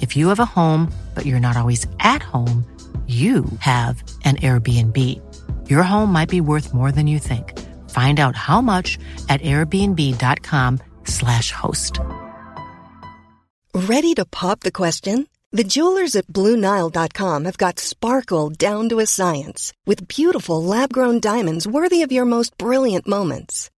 If you have a home, but you're not always at home, you have an Airbnb. Your home might be worth more than you think. Find out how much at airbnb.com/slash host. Ready to pop the question? The jewelers at BlueNile.com have got sparkle down to a science with beautiful lab grown diamonds worthy of your most brilliant moments.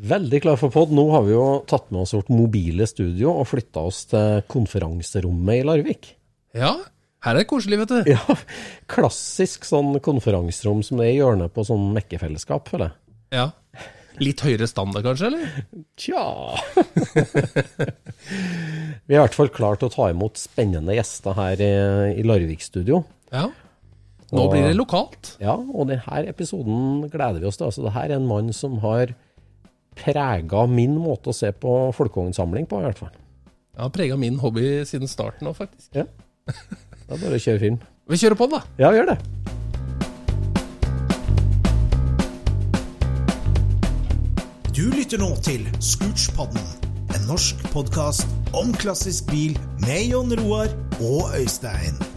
Veldig klar for pod. Nå har vi jo tatt med oss vårt mobile studio og flytta oss til konferanserommet i Larvik. Ja, her er det koselig, vet du. Ja, klassisk sånn konferanserom som det er i hjørnet på sånn mekkefellesskap, føler jeg. Ja. Litt høyere standard, kanskje, eller? Tja Vi er i hvert fall klar til å ta imot spennende gjester her i, i Larvik-studio. Ja. Nå blir det lokalt. Ja, og denne episoden gleder vi oss til. Altså, det her er en mann som har prega min måte å se på folkevognsamling på, i hvert fall. Ja, prega min hobby siden starten òg, faktisk. Ja. Det er bare å kjøre film. Vi kjører på, da. Ja, vi gjør det. Du lytter nå til Scootspodden, en norsk podkast om klassisk bil med Jon Roar og Øystein.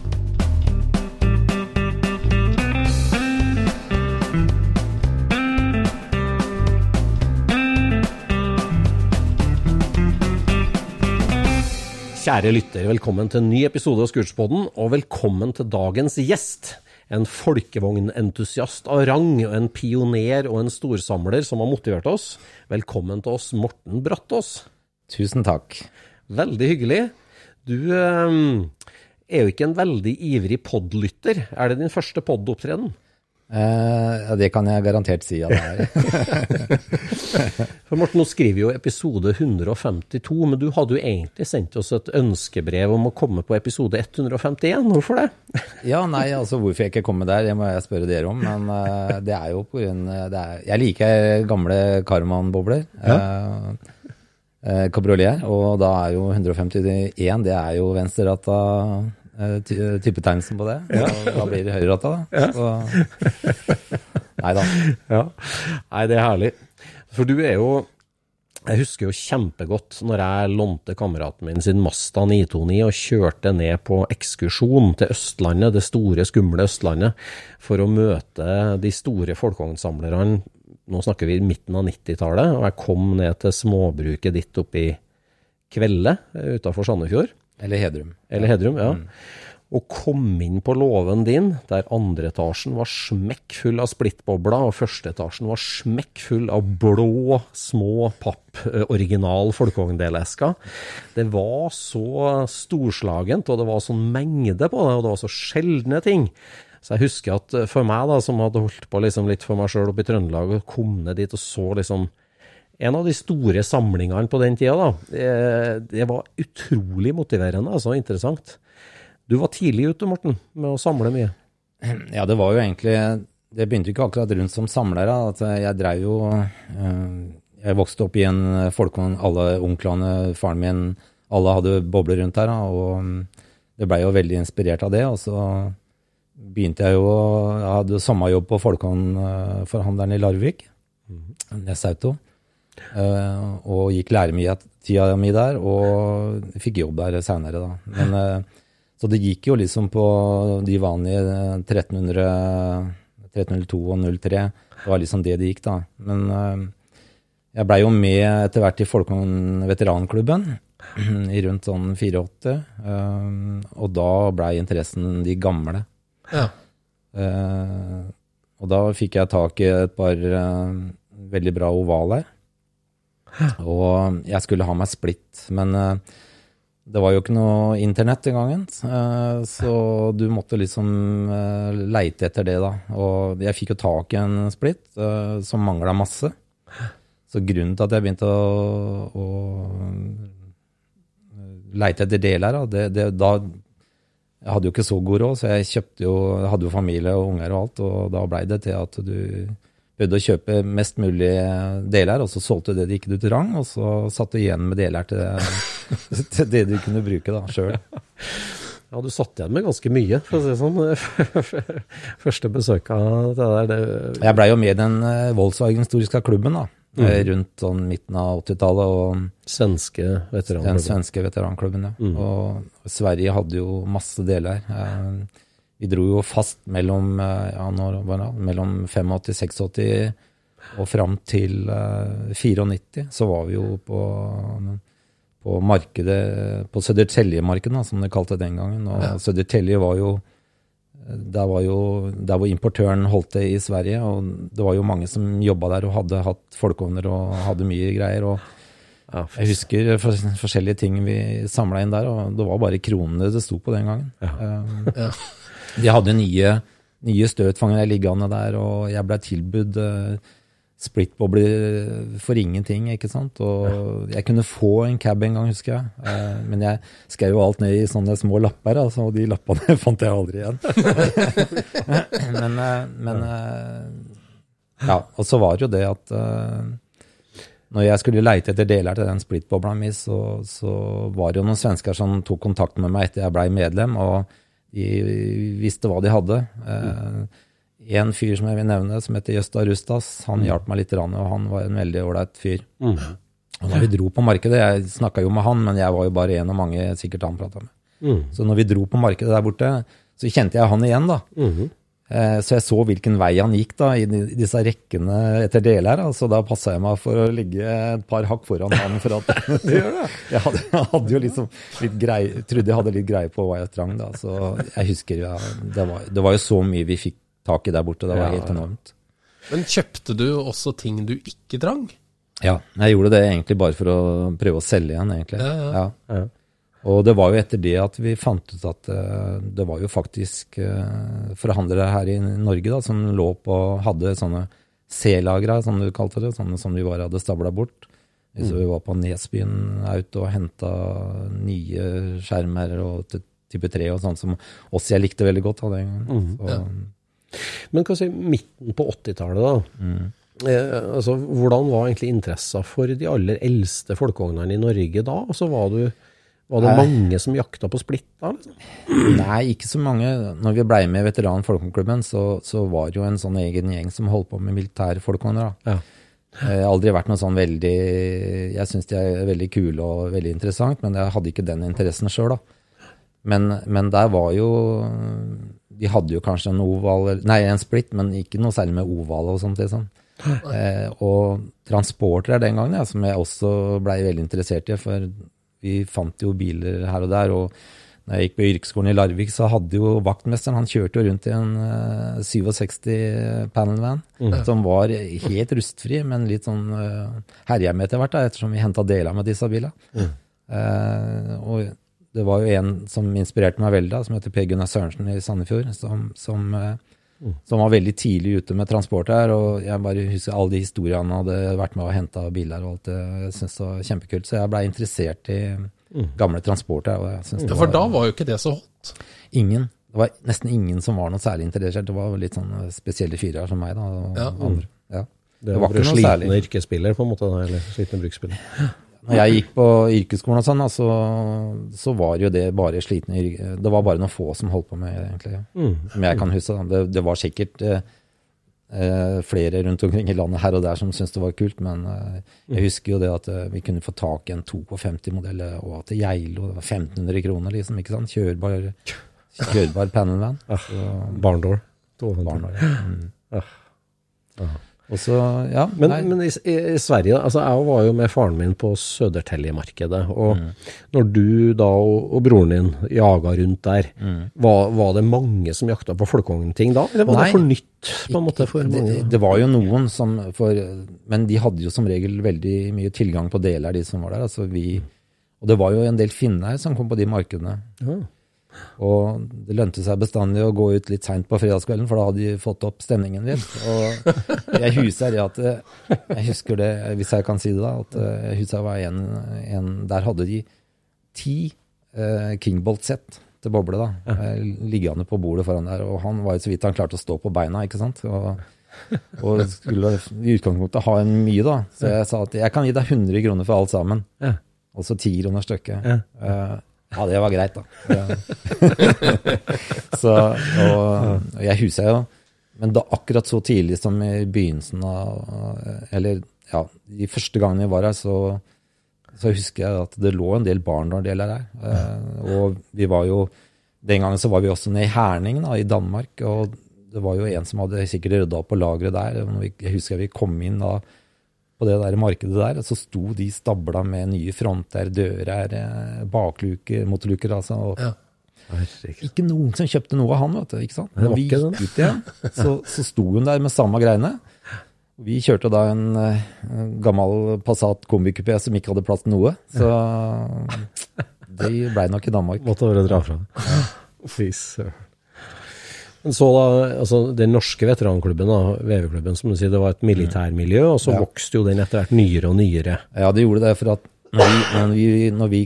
Kjære lytter, velkommen til en ny episode av Scootspodden, og velkommen til dagens gjest. En folkevognentusiast av rang, en pioner og en storsamler som har motivert oss. Velkommen til oss, Morten Brattås. Tusen takk. Veldig hyggelig. Du eh, er jo ikke en veldig ivrig podlytter. Er det din første podopptreden? Eh, ja, det kan jeg garantert si at det er. For Morten, nå skriver jo episode 152, men du hadde jo egentlig sendt oss et ønskebrev om å komme på episode 151. Hvorfor det? ja, nei, altså hvorfor jeg ikke kommer der, det må jeg spørre dere om. Men uh, det er jo på grunn er, Jeg liker gamle Karman-bobler. Ja. Uh, uh, Kabriolet. Og da er jo 151, det er jo venstrerata typetegnelsen på det. Ja. Da blir det høyrerata, da. Ja. nei da. Ja. Nei, det er herlig. For du er jo jeg husker jo kjempegodt når jeg lånte kameraten min sin Masta 929 og kjørte ned på ekskursjon til Østlandet, det store, skumle Østlandet, for å møte de store folkevognsamlerne. Nå snakker vi midten av 90-tallet, og jeg kom ned til småbruket ditt oppe i Kvelde utafor Sandefjord. Eller Hedrum. Eller Hedrum, ja. Mm. Og kom inn på låven din, der andre etasjen var smekkfull av splittbobler, og første etasjen var smekkfull av blå, små papp, original folkevogndelesker. Det var så storslagent, og det var sånn mengde på det, og det var så sjeldne ting. Så jeg husker at for meg, da, som hadde holdt på liksom litt for meg sjøl oppe i Trøndelag, og kom ned dit og så liksom en av de store samlingene på den tida, da. Det var utrolig motiverende, altså interessant. Du var tidlig ute, Morten, med å samle mye. Ja, det var jo egentlig det begynte ikke akkurat rundt som samler. At jeg dreiv jo eh, Jeg vokste opp i en folkevogn. Alle onklene, faren min, alle hadde bobler rundt her. og mm, det blei jo veldig inspirert av det. Og så begynte jeg jo Jeg hadde sommerjobb på folkevognforhandleren i Larvik, Nesauto. Eh, og gikk læremida mi der, og fikk jobb der seinere, da. Men, eh, så det gikk jo liksom på de vanlige eh, 1300, 1302 og 03. Det var liksom det det gikk, da. Men eh, jeg blei jo med etter hvert i Folkong veteranklubben i rundt sånn 84. eh, og da blei interessen de gamle. Ja. Eh, og da fikk jeg tak i et par eh, veldig bra ovaler. Og jeg skulle ha meg splitt, men eh, det var jo ikke noe internett den gangen. eh, så du måtte liksom eh, leite etter det, da. Og jeg fikk jo tak i en splitt som mangla masse. Så grunnen til at jeg begynte å, å leite etter deler, det, det, da jeg hadde jo ikke så god råd, så jeg kjøpte jo, hadde jo familie og unger og alt, og da blei det til at du prøvde å kjøpe mest mulig deler, og så solgte det de ikke du trang, og så satt du igjen med deler til, til det du kunne bruke da, sjøl. Ja, du satt igjen med ganske mye, for å si det sånn. Første besøk av det der, det Jeg blei jo med i den eh, Volkswagen-historiske klubben da, Mm. rundt sånn midten av 80-tallet, Svenske veteranklubben. den svenske veteranklubben, ja. Og Sverige hadde jo masse deler. Eh, Vi dro jo fast mellom, eh, ja, når, var mellom 85, 86 og fram til eh, 94, så var vi jo på, på markedet, på Södertälje-markedet, som de kalte det den gangen. Og Södertälje var jo der var jo der hvor importøren holdt det i Sverige, og det var jo mange som jobba der og hadde hatt folkeovner og hadde mye greier. og Ja, jeg husker for, forskjellige ting vi samla inn der, og det var bare kronene det sto på den gangen. Ja. Um, de hadde nye, nye støtfangere liggende der, og jeg ble tilbudt uh, splitbobler for ingenting, ikke sant. Og jeg kunne få en cab en gang, husker jeg. Uh, men jeg skrev jo alt ned i sånne små lapper, altså, og de lappene fant jeg aldri igjen. men uh, men ja, og så var det jo det at når jeg skulle leite etter deler til den splitbobla mi, så, så var det jo noen svensker som tok kontakt med meg etter jeg blei medlem, og de visste hva de hadde. Eh, en fyr som jeg vil nevne, som heter Jøsta Rustas, han hjalp meg litt, og han var en veldig ålreit fyr. Mm. Og når vi dro på markedet, jeg snakka jo med han, men jeg var jo bare en av mange sikkert han prata med. Mm. Så når vi dro på markedet der borte, så kjente jeg han igjen, da. Mm Så jeg så hvilken vei han gikk da, i disse rekkene etter deler. Så da passa jeg meg for å ligge et par hakk foran han. for at jeg, hadde, jeg hadde jo liksom litt greie, trodde jeg hadde litt greie på hva jeg trang. da. Så jeg husker ja, det, var, det var jo så mye vi fikk tak i der borte. Det var Ja, helt enormt. Men kjøpte du også ting du ikke trang? Ja, jeg gjorde det egentlig bare for å prøve å selge igjen, egentlig. Ja, ja. Ja. Ja. Og det var jo etter det at vi fant ut at eh, det var jo faktisk eh, forhandlere her i Norge da, som lå på hadde sånne C-lagre, som du kalte det, sånne som vi bare hadde stabla bort. Så vi var på Nesbyen Auto og henta nye skjermer og type 3 og sånn som også jeg likte veldig godt. Da, den gangen. Så, Men hva si, midten på 80-tallet, da. Eh, altså, hvordan var egentlig interessen for de aller eldste folkevognene i Norge da? Altså, var, du, var det Nei. mange som jakta på splitt da? Liksom? Nei, ikke så mange. Når vi blei med i Veteran Folkeklubben, så, så var det jo en sånn egen gjeng som holdt på med militære folkehånder. Ja. Jeg har aldri vært noe sånn veldig Jeg syns de er veldig kule og veldig interessant, men jeg hadde ikke den interessen sjøl, da. Men, men der var jo De hadde jo kanskje en oval Nei, en splitt, men ikke noe særlig med oval og sånt. liksom. Eh, og transporter den gangen, ja, som jeg også blei veldig interessert i. For vi fant jo biler her og der. og når jeg gikk på yrkesskolen i Larvik, så hadde jo vaktmesteren Han kjørte jo rundt i en uh, 67 panelvan som var helt rustfri, men litt sånn uh, herja med etter hvert, da, ettersom vi henta deler med disse bilene. Eh, og det var jo en som inspirerte meg veldig, da, som heter Per Gunnar Sørensen i Sandefjord, som, som, eh, som var veldig tidlig ute med transport her. Og jeg bare husker alle de historiene han hadde vært med og henta biler og alt det. Jeg synes det var kjempekult. Så jeg blei interessert i gamle transporter. Og jeg synes det Ja, for var da var jo ikke det så hot. ingen. det var nesten ingen som var noe særlig interessert. Det var litt sånn spesielle fyrer som meg, da. Og Ja. andre. Ja. Det Det var var for ikke noe slitne særlig. yrkesspiller, på en måte, da, eller slitne bruksspiller. Når jeg gikk på yrkesskolen og sånn, altså, så, var jo det bare slitne. Det var bare noen få som holdt på med det, egentlig. Mm. Som jeg kan huske. Det, det var sikkert eh, eh, flere rundt omkring i landet her og der som syntes det var kult, men eh, jeg husker jo det at eh, vi kunne få tak i en 52-modell og til Geilo. Det var 1500 kroner, liksom. ikke sant? Kjørbar, kjørbar panelvan. Så- Barndoor. ja. Ja. Mm. Og så, ja. Men, men i, i, Sverige, altså jeg var jo med faren min på Södertälje-markedet, og når du da og, og broren din jaga rundt der, var, var det mange som jakta på folkevognting da, eller var Nei. det for nytt på en måte for det, mange? det var jo noen som for, Men de hadde jo som regel veldig mye tilgang på deler, de som var der. Altså vi, og det var jo en del finner som kom på de markedene. Ja. Og det lønte seg bestandig å gå ut litt seint på fredagskvelden, for da hadde de fått opp stemningen litt. Og jeg husker det at Jeg husker det, hvis jeg kan si det, da. At jeg husker var en, en Der hadde de ti eh, Kingbolt-sett til boble, da. eh, Liggende på bordet foran der. Og han var jo så vidt han klarte å stå på beina, ikke sant. Og, og skulle i utgangspunktet ha en mye, da. Så jeg sa at jeg kan gi deg 100 kroner for alt sammen. Ja. ti så 10 kroner stykket. Ja. Eh, ja, det var greit, da. Så, og, og jeg husker jo Men da akkurat så tidlig som i begynnelsen av Eller ja, de første gangene jeg var her, så, så husker jeg at det lå en del barndeler der. Eh, og vi var jo Den gangen så var vi også nede i Herning da, i Danmark. Og det var jo en som hadde sikkert rydda opp på lageret der. når vi- Jeg husker vi kom inn da på det der markedet der, så sto de stabla med nye fronter, dører, eh, bakluker, motorluker, altså. Og Ja. Ikke noen som kjøpte noe av han, vet du. ikke sant? Men Når vi gikk ut igjen, så, så sto hun der med samme greiene. Vi kjørte da en, eh, en gammel Passat kombikupé som ikke hadde plass til noe. Så de blei nok i Danmark. Måtte bare dra fra det. Fy søren. Så da, altså den norske veteranklubben, da, VV-klubben, som du sier, det var et militærmiljø, og så Ja. vokste jo den etter hvert nyere og nyere. Ja, det gjorde det. For at når vi, når vi,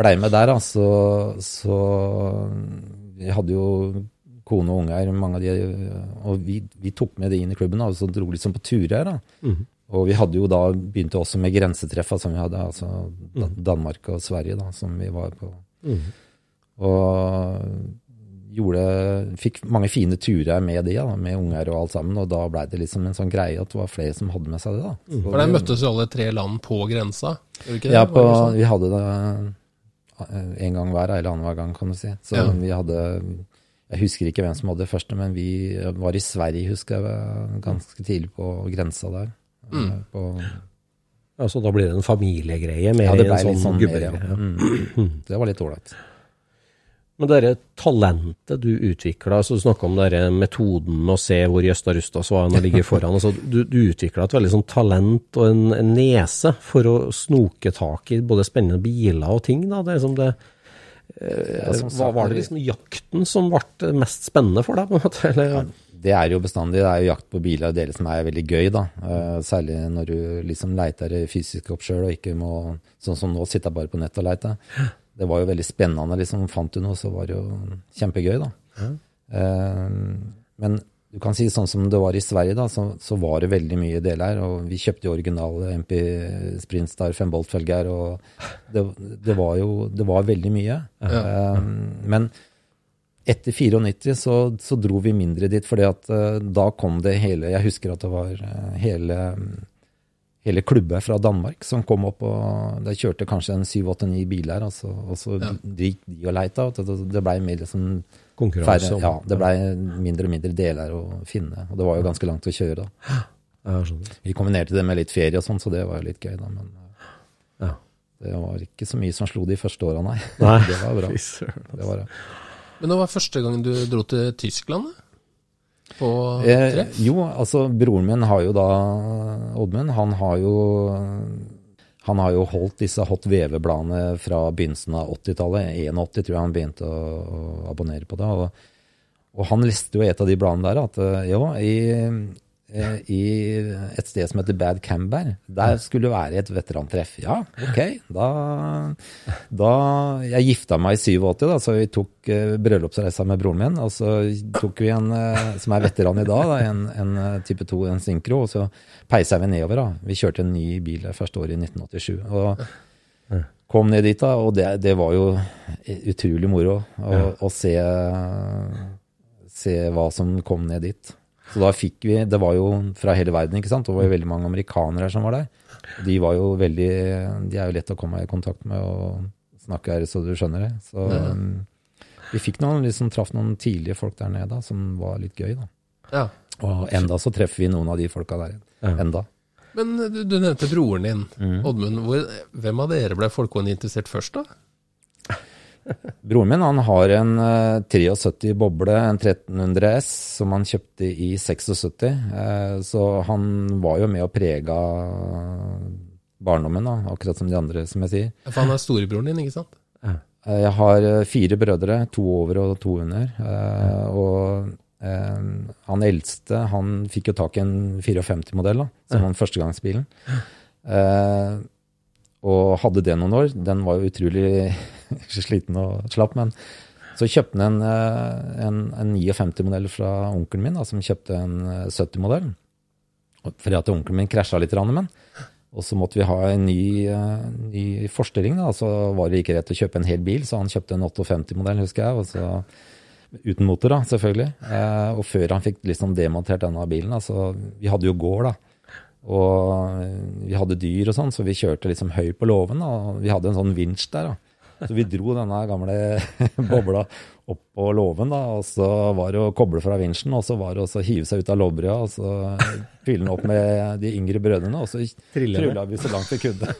blei med der, da, så, så Vi hadde jo kone og unger, mange av de, og vi, vi tok med det inn i klubben da, og så dro liksom på turer. da. Og vi hadde jo da begynte også med grensetreffa som vi hadde, altså Dan Danmark og Sverige, da, som vi var på. Og gjorde, fikk mange fine turer med de, da, med unger og alt sammen. Og da blei det liksom en sånn greie at det var flere som hadde med seg det. da. Mm. For der møttes jo alle tre land på grensa. Gjør ikke det? ja, på, det sånn? vi hadde det eh, en gang hver, eller annenhver gang, kan du si. Så Ja. vi hadde Jeg husker ikke hvem som hadde det første, men vi var i Sverige, husker jeg, ganske tidlig på grensa der. Mm. Eh, På, Ja, så da blir det en familiegreie mer ja, det en ble litt sånn sånn ja. gubbegreie. Ja. Mm. Det var litt ålreit. Men det talentet du utvikla, så du snakka om denne metoden med å se hvor Jøsta Rustas var og ligger foran. Altså, du du utvikla et veldig sånn talent og en, en nese for å snoke tak i både spennende biler og ting. Da. Det er som det, Ja, som var, var det liksom jakten som ble mest spennende for deg? på en måte? Eller? Det er jo bestandig. Det er jo jakt på biler og deler som er veldig gøy, da. Eh, særlig når du liksom leiter fysisk opp sjøl, og ikke må, sånn som nå, sitte bare på nett og leite. Det var jo veldig spennende. liksom Fant du noe, så var det jo kjempegøy, da. Eh, men du kan si sånn som det var i Sverige, da, så, så var det veldig mye deler. her. Og vi kjøpte jo originale MP Sprintstar 5-bolt-felger, og det, det var jo det var veldig mye. Eh, men etter 94 så, så dro vi mindre dit, fordi at eh, da kom det hele Jeg husker at det var hele, hele klubber fra Danmark som kom opp, og de kjørte kanskje en 7-8-9 biler, altså, og så Ja. gikk de og leita. og Det, det blei mer liksom Konkurranse færre, ja, det blei mindre og mindre deler å finne. Og det var jo ganske langt å kjøre. da. Ja. Vi kombinerte det med litt ferie og sånn, så det var jo litt gøy, da. Men Ja. det var ikke så mye som slo de første åra, nei. Nei. Det var bra. Det var det. Men det var første gang du dro til Tyskland? På Eh, jo, altså broren min har jo da Oddmund, han har jo han har jo holdt disse Hot Veve-bladene fra begynnelsen av 80-tallet. 81 tror jeg han begynte å, å abonnere på det. Og, og han leste jo et av de bladene der at eh, jo, i, i et sted som heter Bad Camber. Der skulle det være et veterantreff. Ja, ok. Da, da Jeg gifta meg i 87, da, så vi tok eh, bryllupsreisa med broren min. Og så tok vi en eh, som er veteran i dag, da, en, en eh, type 2, en synkro og så peisa vi nedover. da. Vi kjørte en ny bil det første året i 1987. og kom ned dit, da, og det, det var jo utrolig moro å, å se, se hva som kom ned dit. Så da fikk vi Det var jo fra hele verden, ikke sant. Det var jo veldig mange amerikanere som var der. De var jo veldig De er jo lett å komme i kontakt med og snakke her, så du skjønner det. Så um, vi fikk noen, liksom traff noen tidlige folk der nede da, som var litt gøy, da. Ja. Og enda så treffer vi noen av de folka der. Enda. Men du, du nevnte broren din, Mm. Oddmund. Hvor, hvem av dere ble folkehånd interessert først, da? Broren min han har en eh, 73 boble, en 1300 S, som han kjøpte i 76. Eh, så han var jo med og prega barndommen, da, akkurat som de andre, som jeg sier. For han er storebroren din, ikke sant? Eh, Jeg har eh, fire brødre, to over og to under. eh, Og eh, han eldste han fikk jo tak i en 54-modell, da, som var førstegangsbilen. Eh, og hadde det noen år. Den var jo utrolig sliten og slapp, men så kjøpte han en, eh, en, en 59-modell fra onkelen min, da, som kjøpte en eh, 70-modell. Fordi at onkelen min krasja litt med den. Og så måtte vi ha en ny, eh, ny forstilling, da. Så var det ikke rett å kjøpe en hel bil, så han kjøpte en 58-modell, husker jeg. Så, uten motor, da, selvfølgelig. Eh, og før han fikk liksom demontert denne bilen, da, så Vi hadde jo gård, da. Og vi hadde dyr og sånn, så vi kjørte liksom høy på låven. Og vi hadde en sånn vinsj der, da. Så vi dro denne gamle bobla opp på låven, da, og så var det å koble fra vinsjen, og så var det å hive seg ut av låvbrøda, og så fylle den opp med de yngre brødrene, og så trylla vi så langt vi kunne.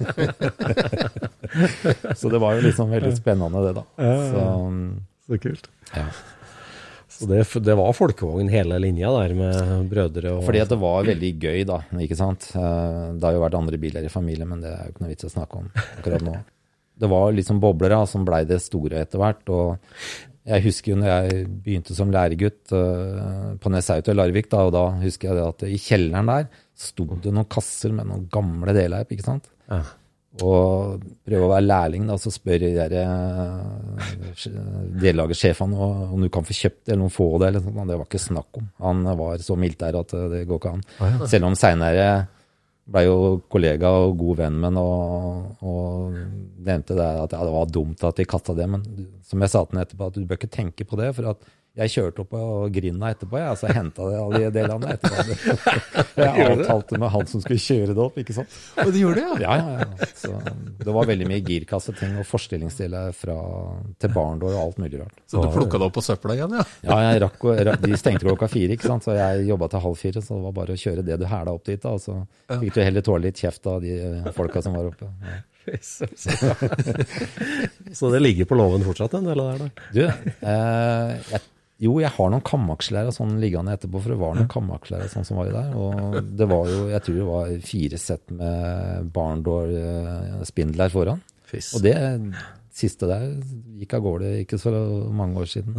så det var jo liksom veldig spennende, det, da. Så, Så kult. ja. Så det, det var folkevogn hele linja der, med brødre og Fordi at det var veldig gøy, da. ikke sant? Eh, Det har jo vært andre biler i familien, men det er jo ikke noe vits å snakke om akkurat nå. Det var liksom bobler da, som blei det store etter hvert. og jeg husker jo når jeg begynte som læregutt eh, på Nesaut i Larvik, da, og da husker jeg det at i kjelleren der sto det noen kasser med noen gamle deler, ikke sant? Ja. Og prøve å være lærling, da, så spør de der eh, dellagersjefene om- om du kan få kjøpt det, eller noen få det, eller sånt. Det var ikke snakk om. Han var så mildt der at eh, det går ikke an. Selv om seinere ble jo kollega og god venn med ham og, og nevnte det at ja, det var dumt at de kasta det, men som jeg sa til ham etterpå, at du bør ikke tenke på det, for at jeg kjørte opp på grinda etterpå, jeg, altså så henta alle de delene etterpå. Jeg avtalte med han som skulle kjøre det opp, ikke sant. Og det gjorde det, ja? Ja, ja, ja. Så det var veldig mye girkasseting og forstillingsdeler til barndår og alt mulig rart. Så du plukka det opp på søpla igjen, ja? Ja, jeg rakk, De stengte klokka fire, ikke sant? så jeg jobba til halv fire. Så det var bare å kjøre det du hæla opp dit. da, og Så fikk du heller tåle litt kjeft av de folka som var oppe. Ja. Så det ligger på låven fortsatt, en del av det der? da? Du, eh, jeg, jo, jeg har noen kamaksler og sånn liggende etterpå, for det var noen kamaksler og sånn som var i der. Og det var jo, jeg tror det var fire sett med barndår eh, foran. Fiss. Og det siste der gikk av gårde ikke så mange år siden.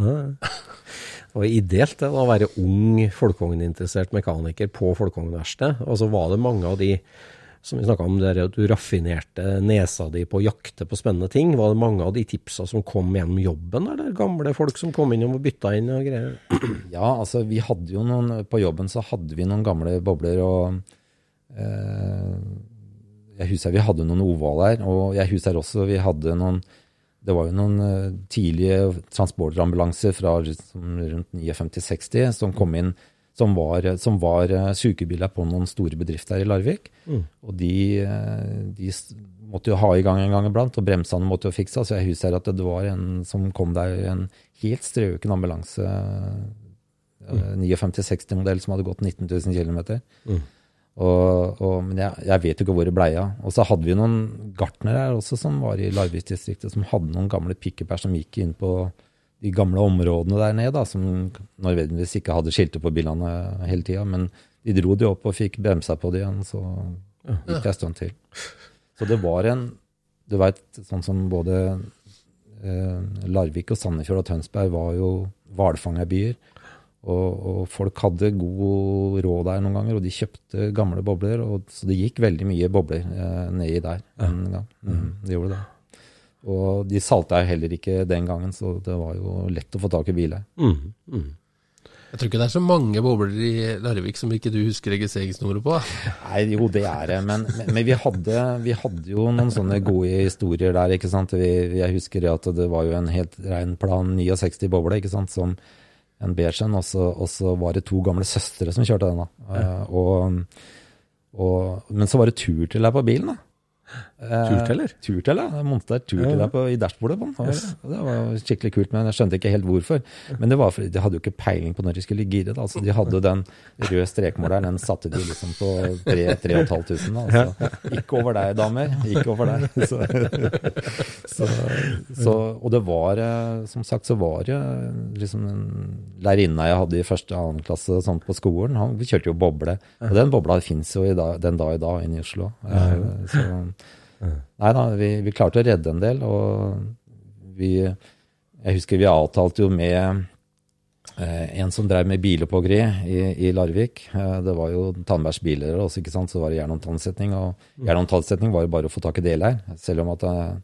Det var ideelt det, å være ung folkevogninteressert mekaniker på folkevognverkstedet. Og så var det mange av de som vi snakka om, det at du raffinerte nesa di på å jakte på spennende ting. Var det mange av de tipsa som kom gjennom jobben, eller gamle folk som kom inn og bytta inn og greier? Ja, altså vi hadde jo noen På jobben så hadde vi noen gamle bobler, og eh, jeg husker vi hadde noen ovaler, og jeg husker også vi hadde noen Det var jo noen eh, tidlige transportambulanser fra rundt 59-60 som kom inn som var, som var eh, sykebiler på noen store bedrifter i Larvik. Og de, eh, de måtte jo ha i gang en gang iblant, og bremsene måtte jo fikse. Så jeg husker at det var en som kom der, en helt strøken ambulanse, mm. 59-60-modell som hadde gått 19 000 km. Og, og, men jeg, jeg vet jo ikke hvor det blei av. Og så hadde vi noen gartnere her også som var i Larvik-distriktet, som hadde noen gamle pickuper som gikk inn på de gamle områdene der nede, da, som nødvendigvis ikke hadde skilter på bilene hele tida. Men de dro de opp og fikk bremsa på de igjen, så gikk det en stund til. Så det var en Du veit, sånn som både eh, Larvik og Sandefjord og Tønsberg var jo hvalfangerbyer. Og, og folk hadde god råd der noen ganger, og de kjøpte gamle bobler. Og, så det gikk veldig mye bobler eh, nedi der en gang. Mm, det gjorde det. Og de salta jo heller ikke den gangen, så det var jo lett å få tak i biler. Mm, mm. Jeg tror ikke det er så mange bobler i Larvik som ikke du husker registreringsnummeret på. Nei, jo, det er det. Men, men, men vi, hadde, vi, hadde, jo noen sånne gode historier der, ikke sant. Vi, jeg husker at det var jo en helt rein plan 69 boble, ikke sant, som en beige en. Og så var det to gamle søstre som kjørte den, da. Ja. og, og, men så var det tur til deg på bilen, da. Turteller? Eh, turteller, ja. Montert turteller på, i dashbordet på den. Yes. Det var skikkelig kult, men jeg skjønte ikke helt hvorfor. Men det var fordi de hadde jo ikke peiling på når de skulle gire. Da. Altså, de hadde den røde strekmåleren, den satte de liksom på 3500. Altså. Ikke over deg, damer. Ikke over deg. Så, så, så, og det var, eh, som sagt, så var det liksom en lærerinna jeg hadde i første og annen klasse sånn på skolen. Han, kjørte jo boble. Og den bobla fins jo i dag, den dag i dag inne i Oslo. Eh, så Nei da, vi, vi, klarte å redde en del. Og vi Jeg husker vi avtalte jo med eh, en som drev med bilopphoggeri i, i, Larvik. Eh, det var jo Tandbergs biler også, ikke sant. Så var det jern- og tannsetning. Og jern- tannsetning var jo bare å få tak i deler. Selv om at eh,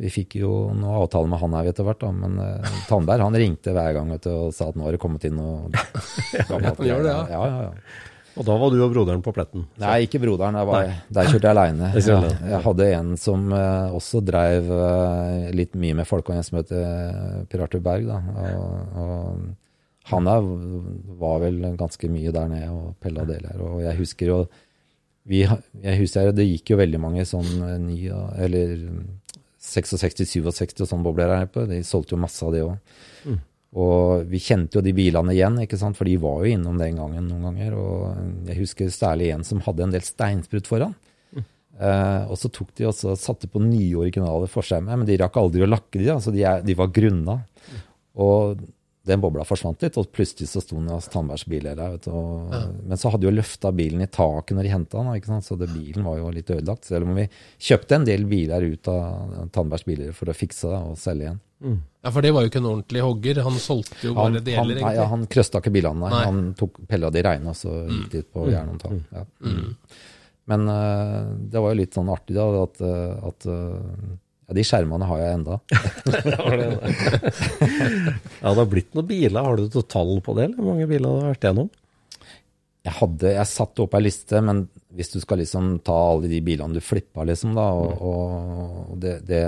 vi fikk jo noe avtale med han her etter hvert, da. Men eh, Tandberg han ringte hver gang du, og sa at nå har det kommet inn noe gammelt. han gjør det, ja. ja, ja, ja. Og da var du og broderen på pletten? Så. Nei, ikke broderen. Var, der kjørte jeg aleine. Jeg, jeg, hadde en som uh, også dreiv uh, litt mye med folk, og en som het Per Arthur Berg. Og, og han er, var vel ganske mye der nede og pella deler. Og jeg husker jo vi, jeg husker Det gikk jo veldig mange sånn ny, eller 66-67 og sånn bobler her på. De solgte jo masse av det òg. Og vi kjente jo de bilene igjen, ikke sant? for de var jo innom den gangen noen ganger. Og jeg husker særlig en som hadde en del steinsprut foran. Mm. Eh, og så tok de også satte på nye originale forskjermer, men de rakk aldri å lakke de, altså de, er, de var grunna. Mm. Og den bobla forsvant litt, og plutselig så sto hos Tandbergs bil der. vet. Og, ja. Men så hadde de jo løfta bilen i taket når de henta den, ikke sant? så det, bilen var jo litt ødelagt. Selv om vi kjøpte en del biler ut av Tandbergs biler for å fikse det og selge igjen. Mm. Ja, For det var jo ikke en ordentlig hogger, han solgte jo bare han, deler, han, egentlig. Ja, han krøsta ikke bilene, nei. nei. Han tok pella de reine, og så gikk de ut på jernhåndtak. og tann. Ja. Mm. Men uh, det var jo litt sånn artig da, at, uh, at uh, ja, De skjermene har jeg enda. ja, det har blitt noen biler. Har du noe tall på det? eller Hvor mange biler har vært gjennom? Jeg, hadde, jeg satte opp ei liste, men hvis du skal liksom ta alle de bilene du flippa, liksom, da, og, og det, det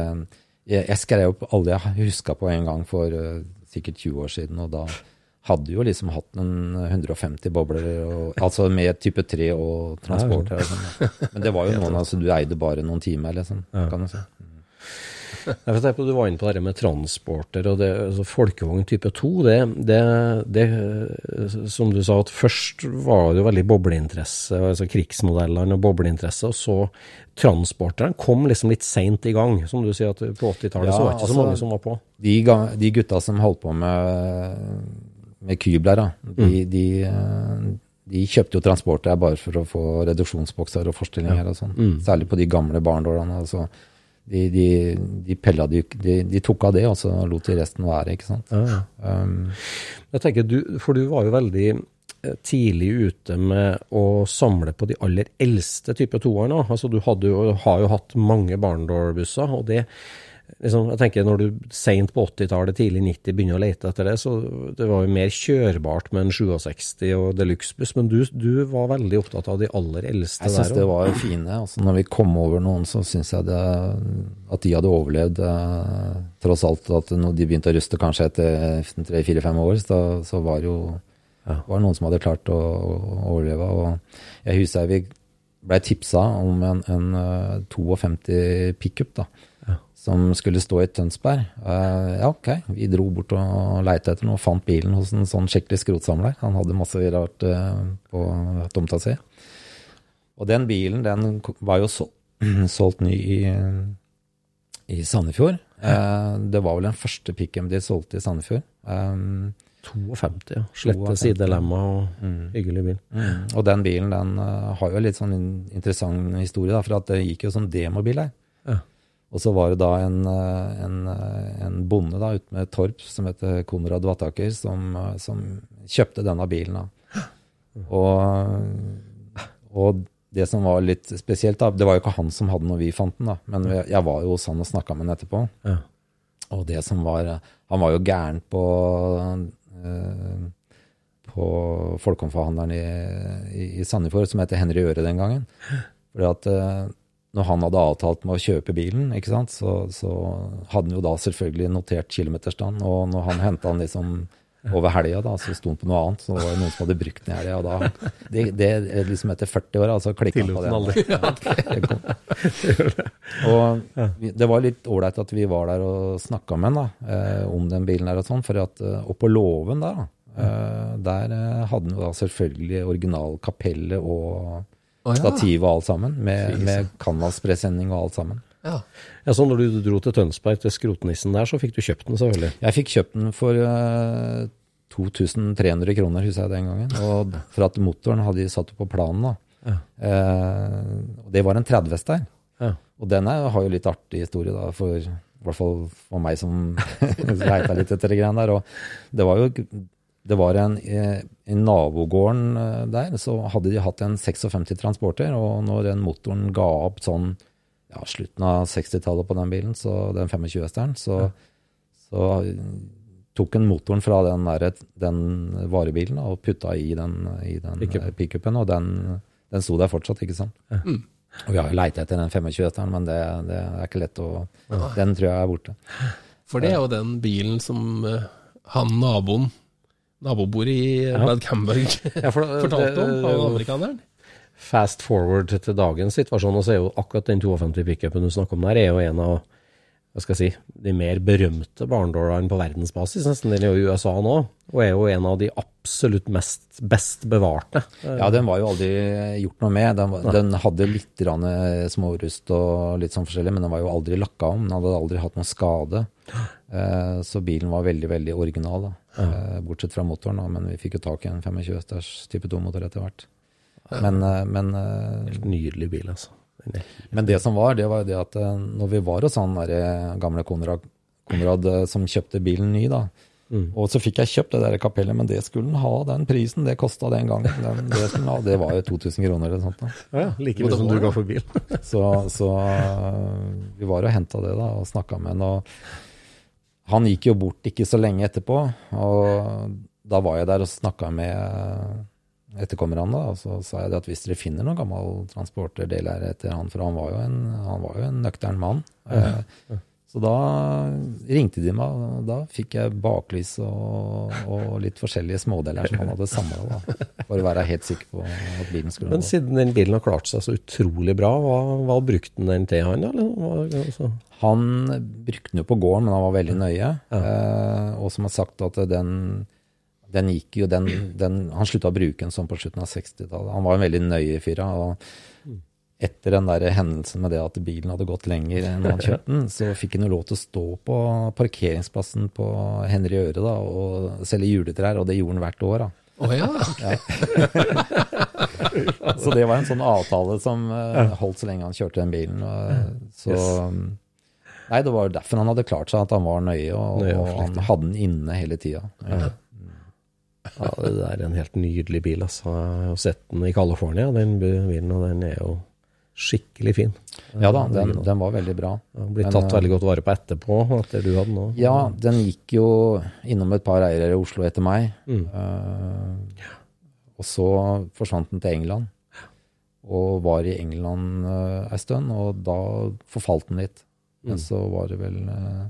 jeg, skrev opp alle jeg huska på en gang for uh, sikkert 20 år siden, og da hadde jo liksom hatt en 150 bobler, og, altså med type 3 og transport. Ja, sånn, Men det var jo noen altså, du eide bare noen timer, liksom. kan du si. Du var inne på det med transporter og det, altså folkevogn type 2. Det, det, det, som du sa, at først var det jo veldig bobleinteresse, altså krigsmodellene og bobleinteresse. Og så transporterne kom liksom litt seint i gang. Som du sier, at på 80-tallet ja, så var det ikke altså, så mange som var på. De, de gutta som holdt på med, med Kybler, da, de, mm. de, de kjøpte jo transporter bare for å få reduksjonsbokser og forstillinger ja. og sånn. Mm. Særlig på de gamle barndårene. Altså de, de, de, pella, de, de, tok av det, og så lot de resten være. ikke sant? Ja. Um, jeg tenker, du, For du var jo veldig eh, tidlig ute med å samle på de aller eldste type toerne. Altså, du jo, har jo hatt mange barndårbusser, og det liksom, jeg tenker Når du seint på 80-tallet, tidlig 90 begynner å lete etter det, så det var jo mer kjørbart med en 67 og deluxe-buss. Men du, du, var veldig opptatt av de aller eldste jeg der. Jeg syns det var fine. Altså, når vi kom over noen, så syns jeg det, at de hadde overlevd. Eh, tross alt at når de begynte å ruste kanskje etter tre-fire-fem år, så, så var det jo ja. var noen som hadde klart å, å overleve. Og jeg husker vi blei tipsa om en, en 52 eh, pickup. da som skulle stå i Tønsberg. Uh, ja, ok. Vi dro bort og leita etter noe og fant bilen hos en sånn skikkelig skrotsamler. Han hadde masse rart uh, på tomta si. Og den bilen, den var jo sol solgt ny i, i Sandefjord. Uh, det var vel den første pickupen de solgte i Sandefjord. Um, 52, ja. Slette sidelemma og mm. hyggelig bil. Mm. Og den bilen den har jo litt sånn interessant historie, da, for at det gikk jo som demobil her. Ja. Og så var det da en, eh, en, eh, en bonde da ute med Torp som heter Konrad Vattaker, som, eh, som kjøpte denne bilen. da. Og, og det som var litt spesielt, da, det var jo ikke han som hadde når vi fant den, da, men jeg, var jo hos han og snakka med han etterpå. Ja. Og det som var Han var jo gæren på eh, på folkehåndforhandleren i, i, i Sandefjord, som heter Henry Øre den gangen. Fordi at når han hadde avtalt med å kjøpe bilen, ikke sant, så, så hadde han jo da selvfølgelig notert kilometerstand. Og når han henta den liksom over helga, så sto han på noe annet. Så var det noen som hadde brukt den i helga. Da, det, det er liksom etter 40 år, altså klikka han på det. Det okay. Og det var litt ålreit at vi var der og snakka med han da, eh, om den bilen der og sånn. For at, oppå på låven der, da, eh, der eh, hadde han jo da selvfølgelig original kapelle og Å, ja. stativ og alt sammen. Med, med canvaspresenning og alt sammen. Ja. Ja, så når du dro til Tønsberg, til skrotnissen der, så fikk du kjøpt den selvfølgelig. Jeg fikk kjøpt den for uh, 2300 kroner, husker jeg den gangen. Og for at motoren hadde de satt på planen, da. Eh, og det var en 30-hest der. Ja. Og den er, har jo litt artig historie, da, for, i hvert fall for meg som leita litt etter det greiene der. Og det var jo det var en, eh, I nabogården eh, der så hadde de hatt en 56 transporter, og når den motoren ga opp sånn ja, slutten av 60-tallet på den bilen, så den 25-hesteren, så, så tok en motoren fra den, der, den varebilen og putta i den, i den eh, pickupen, og den, den sto der fortsatt, ikke sant. Og vi har jo leita etter den 25-hesteren, men det, det er ikke lett å Den tror jeg er borte. For det er jo den bilen som eh, han naboen, nabobordet i Ja. Brad Camberg, fortalte om, av amerikaneren. Fast forward til dagens situasjon, og så er jo akkurat den 52 pickupen du snakker om der, er jo en av hva skal jeg si, de mer berømte barndårene på verdensbasis. Nesten den er jo i USA nå, og er jo en av de absolutt mest best bevarte. Ja, den var jo aldri gjort noe med. Den, den hadde litt grann smårust og litt sånn forskjellig, men den var jo aldri lakka om. Den hadde aldri hatt noen skade. Eh, så bilen var veldig, veldig original, da. Eh, bortsett fra motoren, da, men vi fikk jo tak i en 25 hesters type 2-motor etter hvert. Men, eh, men eh, Helt nydelig bil, altså. Men det som var, det var jo det at eh, når vi var hos han der eh, gamle Konrad, Konrad eh, som kjøpte bilen ny, da, og så fikk jeg kjøpt det der kapellet, men det skulle han ha, den prisen, det kosta den gangen. Den, det, ha, det var jo 2000 kroner eller sånt. da. Ja, ja, like mye som du ga for bil. Så, så vi var og henta det da, og snakka med han. Og han gikk jo bort ikke så lenge etterpå, og da var jeg der og snakka med etterkommerne. da, Og så sa jeg det at hvis dere finner noen gammel transporterdeler etter han, for han var jo en, han var jo en nøktern mann. Eh, Så da ringte de meg, og da fikk jeg baklys og, og litt forskjellige smådeler som han hadde samla, for å være helt sikker på at bilen skulle Men siden den bilen har klart seg så utrolig bra, hva, hva brukte den den til han, da? Hva- Altså, Han brukte den jo på gården, men han var veldig nøye. Eh, og som har sagt at den, den gikk jo, den, den, Han slutta å bruke den sånn på slutten av 60-tallet. Han var en veldig nøye fyr. og etter den der hendelsen med det at bilen hadde gått lenger enn han kjøpte den, så fikk han jo lov til å stå på parkeringsplassen på Henry Øre da, og selge juletrær, og det gjorde han hvert år. da. Oh, ja. Så det var en sånn avtale som eh, holdt så lenge han kjørte den bilen. Så Nei, det var derfor han hadde klart seg, at han var nøye, og, Nøye og han hadde den inne hele tida. ja, det er en helt nydelig bil, altså. Jeg har sett den i California, den bilen, og den er jo skikkelig fin. Ja da, den, den var veldig bra. Den blitt tatt eh, veldig godt vare på etterpå, etter du hadde den òg. Ja, den gikk jo innom et par eiere i Oslo etter meg. Mm. Uh, og så forsvant den til England. Og var i England uh, ei stund, og da forfalt den litt. Mm. Men så var det vel uh,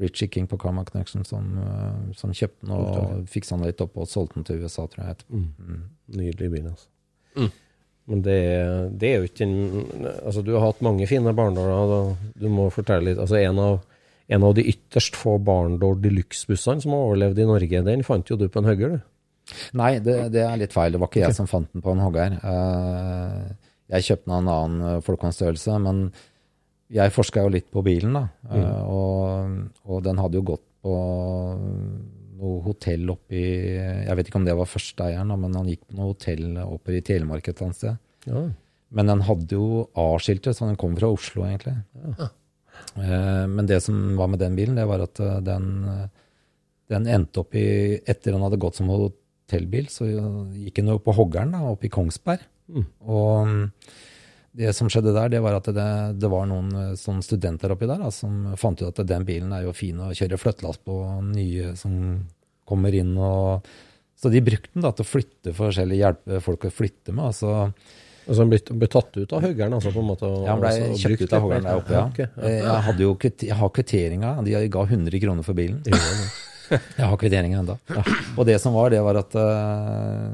Richie King på Karma Connection som, eh, som kjøpte den og fiksa den litt opp og solgte den til USA, tror jeg. etterpå. Mm. Nydelig bil, altså. Mm. Men det, det er jo ikke en Altså, du har hatt mange fine barndommer. Du må fortelle litt. Altså, en av, en av de ytterst få Barndor de luxe-bussene som har overlevd i Norge, den fant jo du på en hugger, du. Nei, det, det er litt feil. Det var ikke jeg som fant den på en hogger. Eh, jeg kjøpte den av en annen folkehåndstørrelse, folkehåndsstørrelse, men jeg forska jo litt på bilen, da. Mm. og, og den hadde jo gått på noe hotell oppi Jeg vet ikke om det var førsteeieren, men han gikk på noe hotell oppe i Telemark et annet sted. Ja. Men den hadde jo A-skiltet, så den kom fra Oslo, egentlig. Ja. men det som var med den bilen, det var at eh, den, eh, den endte opp i Etter den hadde gått som hotellbil, så gikk den jo på Hoggern, da, oppe i Kongsberg. Og mm, det som skjedde der, det var at det, det var noen sånne studenter oppi der da, som fant ut at den bilen er jo fin å kjøre flyttelass på, nye som kommer inn. og Så de brukte den da til å flytte forskjellige hjelpe folk å flytte med. altså Altså han ble, ble tatt ut av høggeren, altså på en måte? ja, han ble altså, kjøpt ut av litt der oppe, ja. Eh, Jeg, hadde jo, jeg har kvitteringa. De ga 100 kroner for bilen. Jeg har kvitteringa ennå. Og det som var, det var at eh,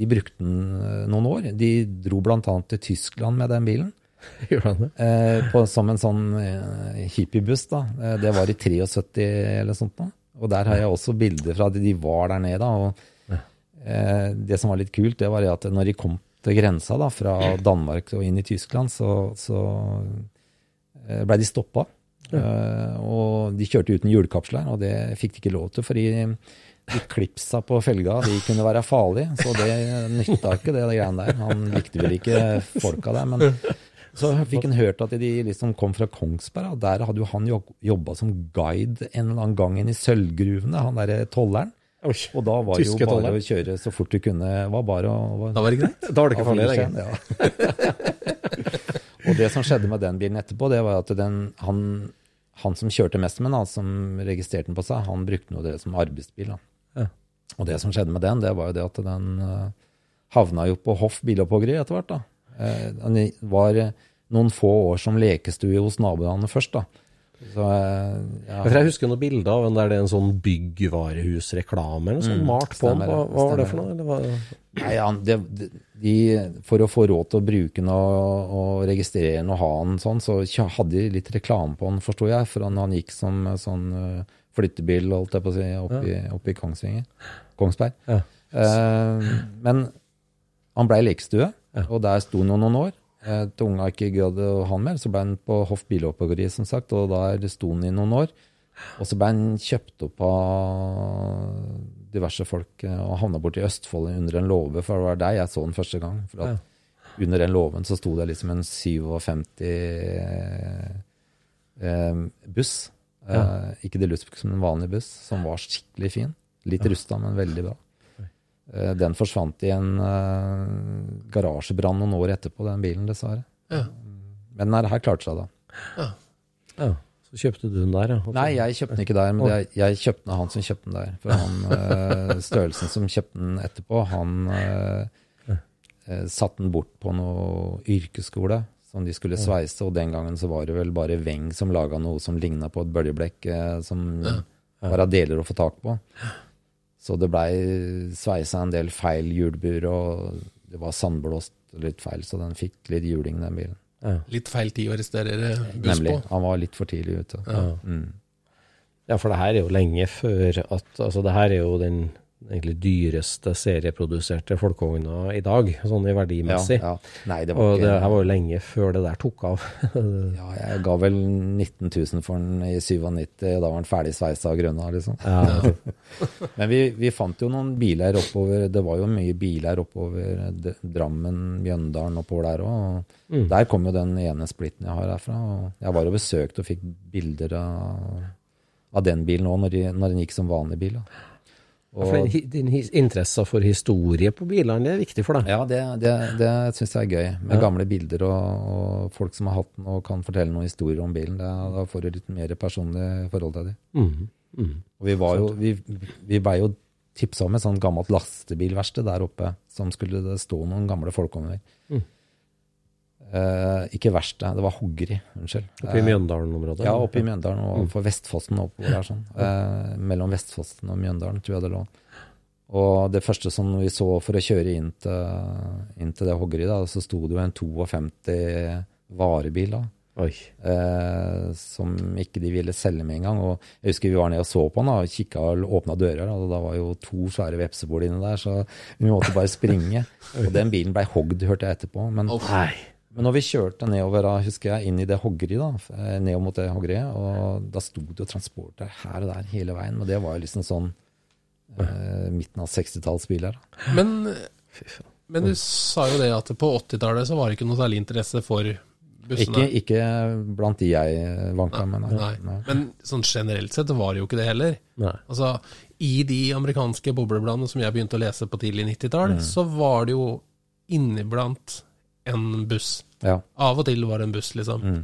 de brukte den eh, noen år. De dro bl.a. til Tyskland med den bilen. Gjorde han det? Eh, på, som en sånn eh, hippiebuss, da. Eh, det var i 73 eller sånt da. Og der har jeg også bilder fra at de var der nede. da, og eh, Det som var litt kult, det var at når de kom til grensa da, fra Danmark og inn i Tyskland, så, så eh, ble de stoppa. Eh, og de kjørte uten hjulkapsler, og det fikk de ikke lov til, fordi de klipsa på felga de kunne være farlige, så det nytta ikke det, det greiene der. Han likte vel ikke folka der, men så fikk han hørt at de liksom kom fra Kongsberg, og der hadde jo han jobba som guide en eller annen gang inn i sølvgruvene, han derre tolleren. Og da var det jo bare å kjøre så fort du kunne. var bare å... Da var det greit. Da var det ikke farlig lenger. Ja. og det som skjedde med den bilen etterpå, det var at den, han, han som kjørte mest med den, som registrerte den på seg, han brukte noe det som arbeidsbil. Da. Ja. Og det som skjedde med den, det var jo det at den eh, havna jo på Hoff bilopphoggeri etter hvert. da. Eh, Den var eh, noen få år som lekestue hos naboene først. da. Så, ja. Jeg husker noen bilder av en der det er en sånn byggvarehusreklame eller sånt Mm, malt på den. Hva, hva var det for noe? Nei, ja, det, de, For å få råd til å bruke den og, og registrere den og ha den sånn, så hadde de litt reklame på den, forsto jeg. For han, han gikk som sånn flyttebil, holdt jeg på å si, oppe i, oppe i Kongsvinger. Kongsberg. Ja. Eh, men han blei lekestue, Ja. og der sto han noen år. Eh, til unga ikke gadd å ha han mer, så ble han på Hoff bilopphoggeri, som sagt, og der sto han i noen år. Og så ble han kjøpt opp av diverse folk eh, og havna borti Østfold under en låve, for det var der jeg så den første gang. For at under den låven så sto det liksom en 57 eh, buss. Eh, ikke deluxe, som en vanlig buss, som var skikkelig fin. Litt rusta, men veldig bra. Eh, den forsvant i en eh, garasjebrann noen år etterpå, den bilen, dessverre. Ja. Men den her klarte seg, da. ja. Så kjøpte du den der, ja. Nei, jeg kjøpte den ikke der, men jeg, jeg kjøpte den av han som kjøpte den der. For han, eh, størrelsen som kjøpte den etterpå, han eh, eh, satte den bort på noe yrkesskole som de skulle sveise, og den gangen så var det vel bare Weng som laga noe som ligna på et bøljeblekk, eh, som var av deler å få tak på. Så det blei sveisa en del feil hjulbur, og det var sandblåst litt feil, så den fikk litt juling, den bilen. Litt feil tid å arrestere buss Nemlig. på. Han var litt for tidlig ute. Mm. Ja, for det her er jo lenge før at Altså, det her er jo den egentlig dyreste serieproduserte folkevogna i dag, sånn i verdimessig. Ja, ja. Nei, det var Og ikke det her var jo lenge før det der tok av. Ja, jeg ga vel 19 000 for den i 97, da var den ferdig sveisa og grønna, liksom. ja. Men vi, vi fant jo noen biler oppover, det var jo mye biler oppover Drammen, Mjøndalen oppover der òg. Mm. Der kom jo den ene splitten jeg har herfra. Og jeg var og besøkte og fikk bilder av, av den bilen òg, når, de- når den gikk som vanlig bil. Da. For ja, hi- din interesse for historie på bilene, det er viktig for deg? Ja, det, det, det syns jeg er gøy. Med gamle bilder og, og folk som har hatt den og kan fortelle noen historier om bilen. Det, da får du litt mer personlig forhold til det. Mm, Mhm. Og vi var jo, vi, vi ble jo tipsa om et sånt gammelt lastebilverksted der oppe, som skulle stå noen gamle folk over. Mm. Eh, ikke verst, det var hoggeri. Unnskyld. Oppe i Mjøndalen-området? Ja, oppe i Mjøndalen og for Vestfossen oppover der. sånn. Eh, mellom Vestfossen og Mjøndalen, tror jeg det lå. Og det første som vi så for å kjøre inn til, inn til det hoggeriet, da, så sto det jo en 52 varebil da, Oi. eh, som ikke de ville selge med en gang. Og jeg husker vi var nede og så på den da, og kikka og åpna dører, og da var jo to svære vepsebol inne der, så vi måtte bare springe. Og den bilen blei hogd, hørte jeg etterpå. Men, Nei. Men når vi kjørte nedover, da, husker jeg, inn i det hoggeriet, da, eh, nedover mot det hoggeriet, og da sto det jo transporter her og der hele veien, og det var jo liksom sånn eh, midten av 60-tallsbiler. da. Men, men du sa jo det at på 80-tallet så var det ikke noe særlig interesse for bussene. Ikke, ikke blant de jeg vanka med, nei. Nei. Nei. Men sånn generelt sett var det jo ikke det heller. Nei. Altså, i de amerikanske boblebladene som jeg begynte å lese på tidlig 90-tall, så var det jo inniblant en buss. Ja. Av og til var det en buss, liksom. Mm.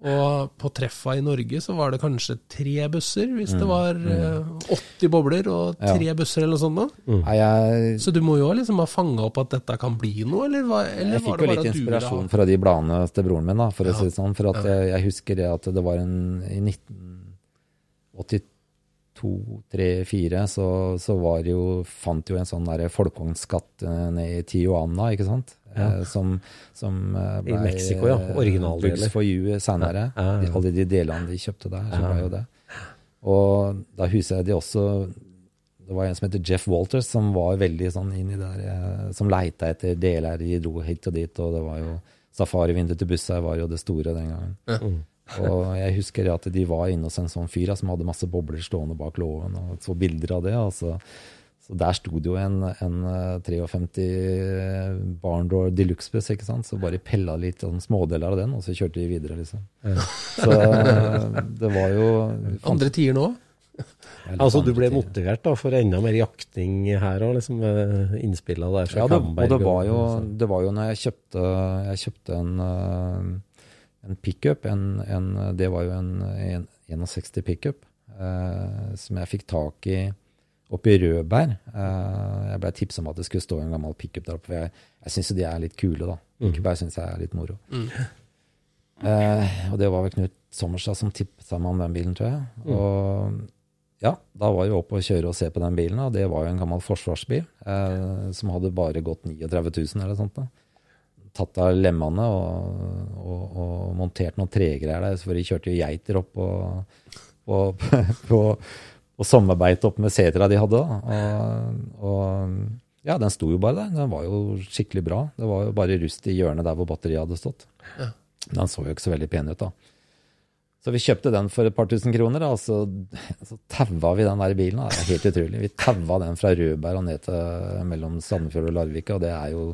Og på treffa i Norge så var det kanskje tre busser, hvis Mm. det var mm. 80 bobler og tre busser eller noe sånt. Da. Nei, jeg, Så du må jo liksom ha fanga opp at dette kan bli noe, eller, hva, eller jeg var fikk det jo bare litt at du ville inspirasjon fra de bladene til broren min, da, for å si det sånn. For at jeg, jeg husker det at det var en I 1982, 3, 4 så, så var jo Fant jo en sånn der folkevognskatt nede ned i Tijuana, ikke sant? Eh, som som ble I Mexico, ja. eh, Originaldeler. Bugs for you senere. Ja, ja, ja. De- Alle de delene de kjøpte der, så Ja. var jo det. Og da husker jeg de også Det var en som heter Jeff Walters, som var veldig sånn inni der eh, Som leita etter deler. De dro hit og dit, og det var jo Safarivinduet til bussa var jo det store den gangen. Mm. Og jeg husker at de var inne hos en sånn fyr som hadde masse bobler stående bak låven, og så bilder av det. Og så, så der sto det jo en, en eh, 53 Barndoor Deluxe-buss, ikke sant. Så bare pella litt sånn smådeler av den, og så kjørte de videre, liksom. Så eh, det var jo Andre tider nå? Altså, du ble motivert da, for enda mer jakting her òg, liksom, med innspillene der fra Ja, det, og Kamberg det var, jo, det var jo når jeg kjøpte, jeg kjøpte en, eh, en pickup, en, en, det var jo en, en 61 pickup, eh, som jeg fikk tak i oppe i Rødberg. Eh, jeg ble tipset om at det skulle stå en gammel pickup der oppe, for jeg, jeg syns jo de er litt kule, da. Ikke bare syns jeg er litt moro. Eh, og det var vel Knut Sommerstad som tipsa meg om den bilen, tror jeg. Og ja, da var jeg oppe og kjøre og se på den bilen, og det var jo en gammel forsvarsbil eh, som hadde bare gått 39 000 eller sånt. da. Tatt av lemmene og, og, og montert noen tregreier der, for de kjørte jo geiter opp og, på, på, på sommerbeite opp med setra de hadde. da. Og, og ja, den sto jo bare der. Den var jo skikkelig bra. Det var jo bare rust i hjørnet der hvor batteriet hadde stått. Den så jo ikke så veldig pen ut, da. Så vi kjøpte den for et par tusen kroner, da, og så, så taua vi den der bilen. Da. Det er helt utrolig. Vi taua den fra Rødberg og ned til mellom Sandefjord og Larvik, og det er jo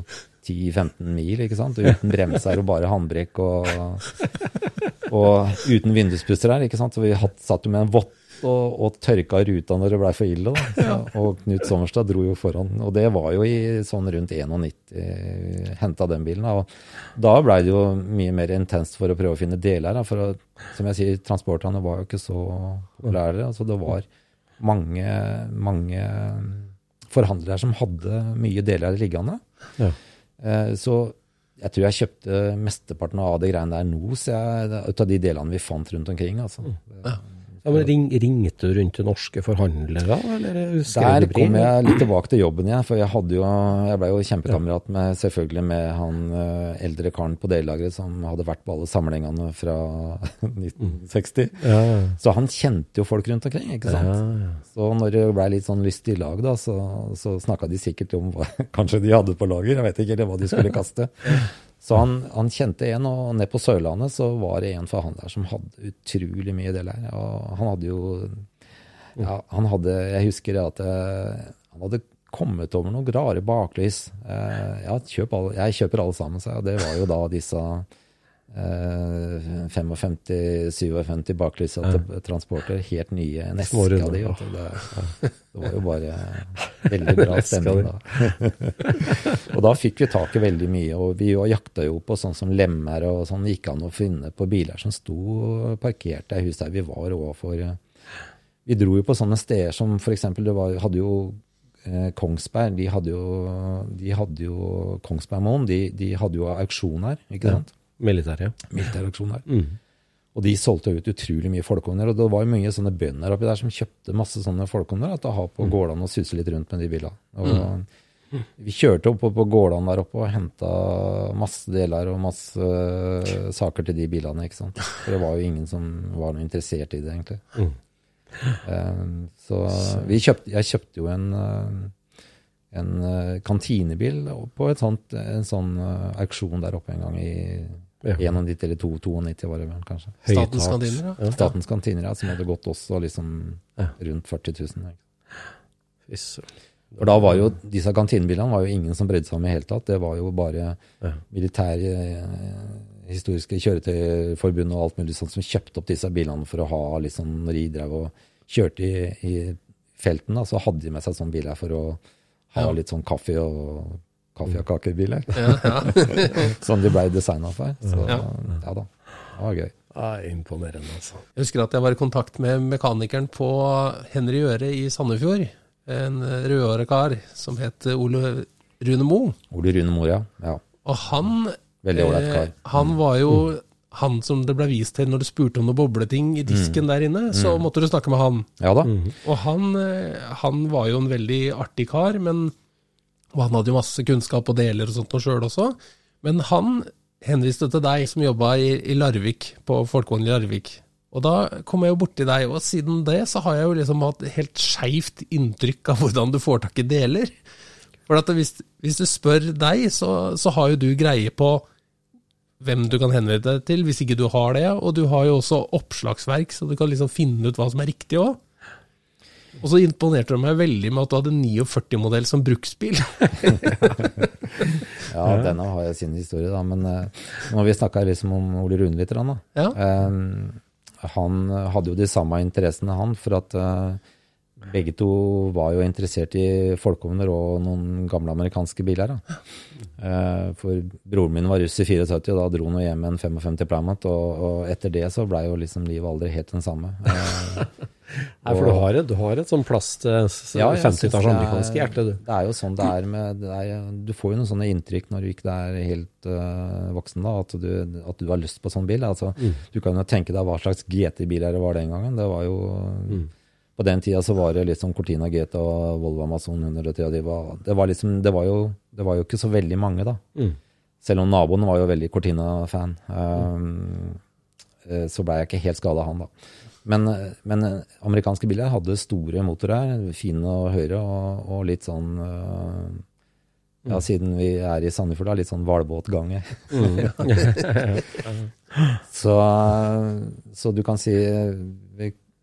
10-15 mil, ikke sant? Og uten bremser og bare håndbrekk og, og uten vinduspusser her, ikke sant? Så vi hatt, satt jo med en vott og, og tørka ruta når det blei for ille. Da. Og Knut Sommerstad dro jo foran. Og det var jo i sånn rundt 91 henta den bilen. Da. Og da blei det jo mye mer intenst for å prøve å finne deler. Da. For å, som jeg sier, transporterne var jo ikke så populære. Altså det var mange, mange forhandlere som hadde mye deler liggende. Ja. Eh, Så jeg tror jeg kjøpte mesteparten av de greiene der nå, ut av de delene vi fant rundt omkring. Altså. Ja, men ring, Ringte du rundt til norske forhandlere, eller Der kom jeg litt tilbake til jobben igjen, for jeg, hadde jo, jeg ble jo kjempekamerat med selvfølgelig med han eh, eldre karen på dellageret som hadde vært på alle samlingene fra 1960. Ja, ja. Så han kjente jo folk rundt omkring, ikke sant. Ja, ja. Så når det ble litt sånn lyst i lag, da, så, så snakka de sikkert om hva kanskje de hadde på lager, jeg vet ikke, eller hva de skulle kaste. Så han, han kjente en, og ned på Sørlandet så var det en forhandler som hadde utrolig mye deler. Og han hadde jo ja, han hadde, Jeg husker det at eh, han hadde kommet over noen rare baklys. Eh, ja, kjøp alle, jeg kjøper alle sammen, sa jeg. Og det var jo da disse eh, 55-57 baklysa til transporter. Helt nye. En eske av de. ja. Det, det var jo bare veldig bra stemning da. og da fikk vi tak i veldig mye. Og vi jakta jo på sånn som lemmer og sånn. Gikk an å finne på biler som sto parkert i huset der vi var overfor. Vi dro jo på sånne steder som f.eks. det var, hadde jo eh, Kongsberg. De hadde jo, de hadde jo Kongsbergmoen. De, de hadde jo auksjon her, ikke sant? Militær, ja. Militærauksjon her. Mm. Og de solgte ut utrolig mye folkeovner. Og det var mye sånne bønder oppi der som kjøpte masse sånne folkeovner. til å ha på gårdene og suse litt rundt med de bilene. Og Vi kjørte opp på, gårdene der oppe og henta masse deler og masse øh, saker til de bilene. ikke sant? For det var jo ingen som var noe interessert i det, egentlig. Eh, så vi kjøpte, jeg kjøpte jo en, øh, en kantinebil på et sånt, en sånn auksjon der oppe en gang i Ja. 91 eller 2, 92 var det vel, kanskje. Statens kantiner, ja. Statens kantiner, ja, som hadde gått også liksom rundt 40 000. For da var jo disse kantinebilene var jo ingen som brydde seg om i hele tatt. Det var jo bare Ja. militære eh, historiske kjøretøyforbund og alt mulig sånt som kjøpte opp disse bilene for å ha liksom når de drev og kjørte i, i felten, da, så hadde de med seg sånne biler for å ha Ja. litt sånn kaffe og kaffe- og kakebiler. Ja, ja. som de ble designa for. Så Ja. ja. da, det var gøy. Ja, imponerende, altså. Jeg husker at jeg var i kontakt med mekanikeren på Henry Øre i Sandefjord. En rødhåra kar som het Ole Rune Moe. Ole Rune Mo, Ja. Og han Veldig ålreit kar. Eh, han var jo han som det ble vist til når du spurte om noen bobleting i disken der inne, så måtte du snakke med han. ja da. Og han, eh, han var jo en veldig artig kar, men, og han hadde jo masse kunnskap og deler og sånt noe sjøl også. Men han henviste til deg som jobba i, i Larvik, på Folkevogn i Larvik. Og da kom jeg jo borti deg, og siden det så har jeg jo liksom hatt helt skeivt inntrykk av hvordan du får tak i deler. For at hvis, hvis du spør deg, så, så har jo du greie på hvem du kan henvende deg til, hvis ikke du har det. Og du har jo også oppslagsverk, så du kan liksom finne ut hva som er riktig òg. Og så imponerte de meg veldig med at du hadde 49-modell som bruksbil. Ja, denne har jeg sin historie, da. Men uh, når vi snakka liksom om Ole Rune litt, da. Ja. Um, han hadde jo de samme interessene, han. For at eh, begge to var jo interessert i folkeovner og noen gamle amerikanske biler. Da. Eh, for broren min var russ i 74, og da dro han hjem med en 55 Plymouth. Og, og etter det så blei jo liksom livet aldri helt den samme. Eh, Nei, for du har et, du har et sånn plast så Ja, 50-talls det er- amerikanske hjerte, du. Det er jo sånn det er med det er, Du får jo noen sånne inntrykk når du ikke er helt uh, voksen, da, at du, at du har lyst på sånn bil. Altså, Du kan jo tenke deg hva slags GT-biler det var den gangen. Det var jo På den tida så var det sånn Cortina GT og Volvo Amazon 110. og De var, det, var liksom, det, var jo, det var jo ikke så veldig mange, da. Selv om naboen var jo veldig Cortina-fan. Um, mm. så blei jeg ikke helt skada han, da. Men, men amerikanske biler hadde store motorer, fine å høre, og, og litt sånn uh, Ja, siden vi er i Sandefjord, da, litt sånn hvalbåtgange. så, så du kan si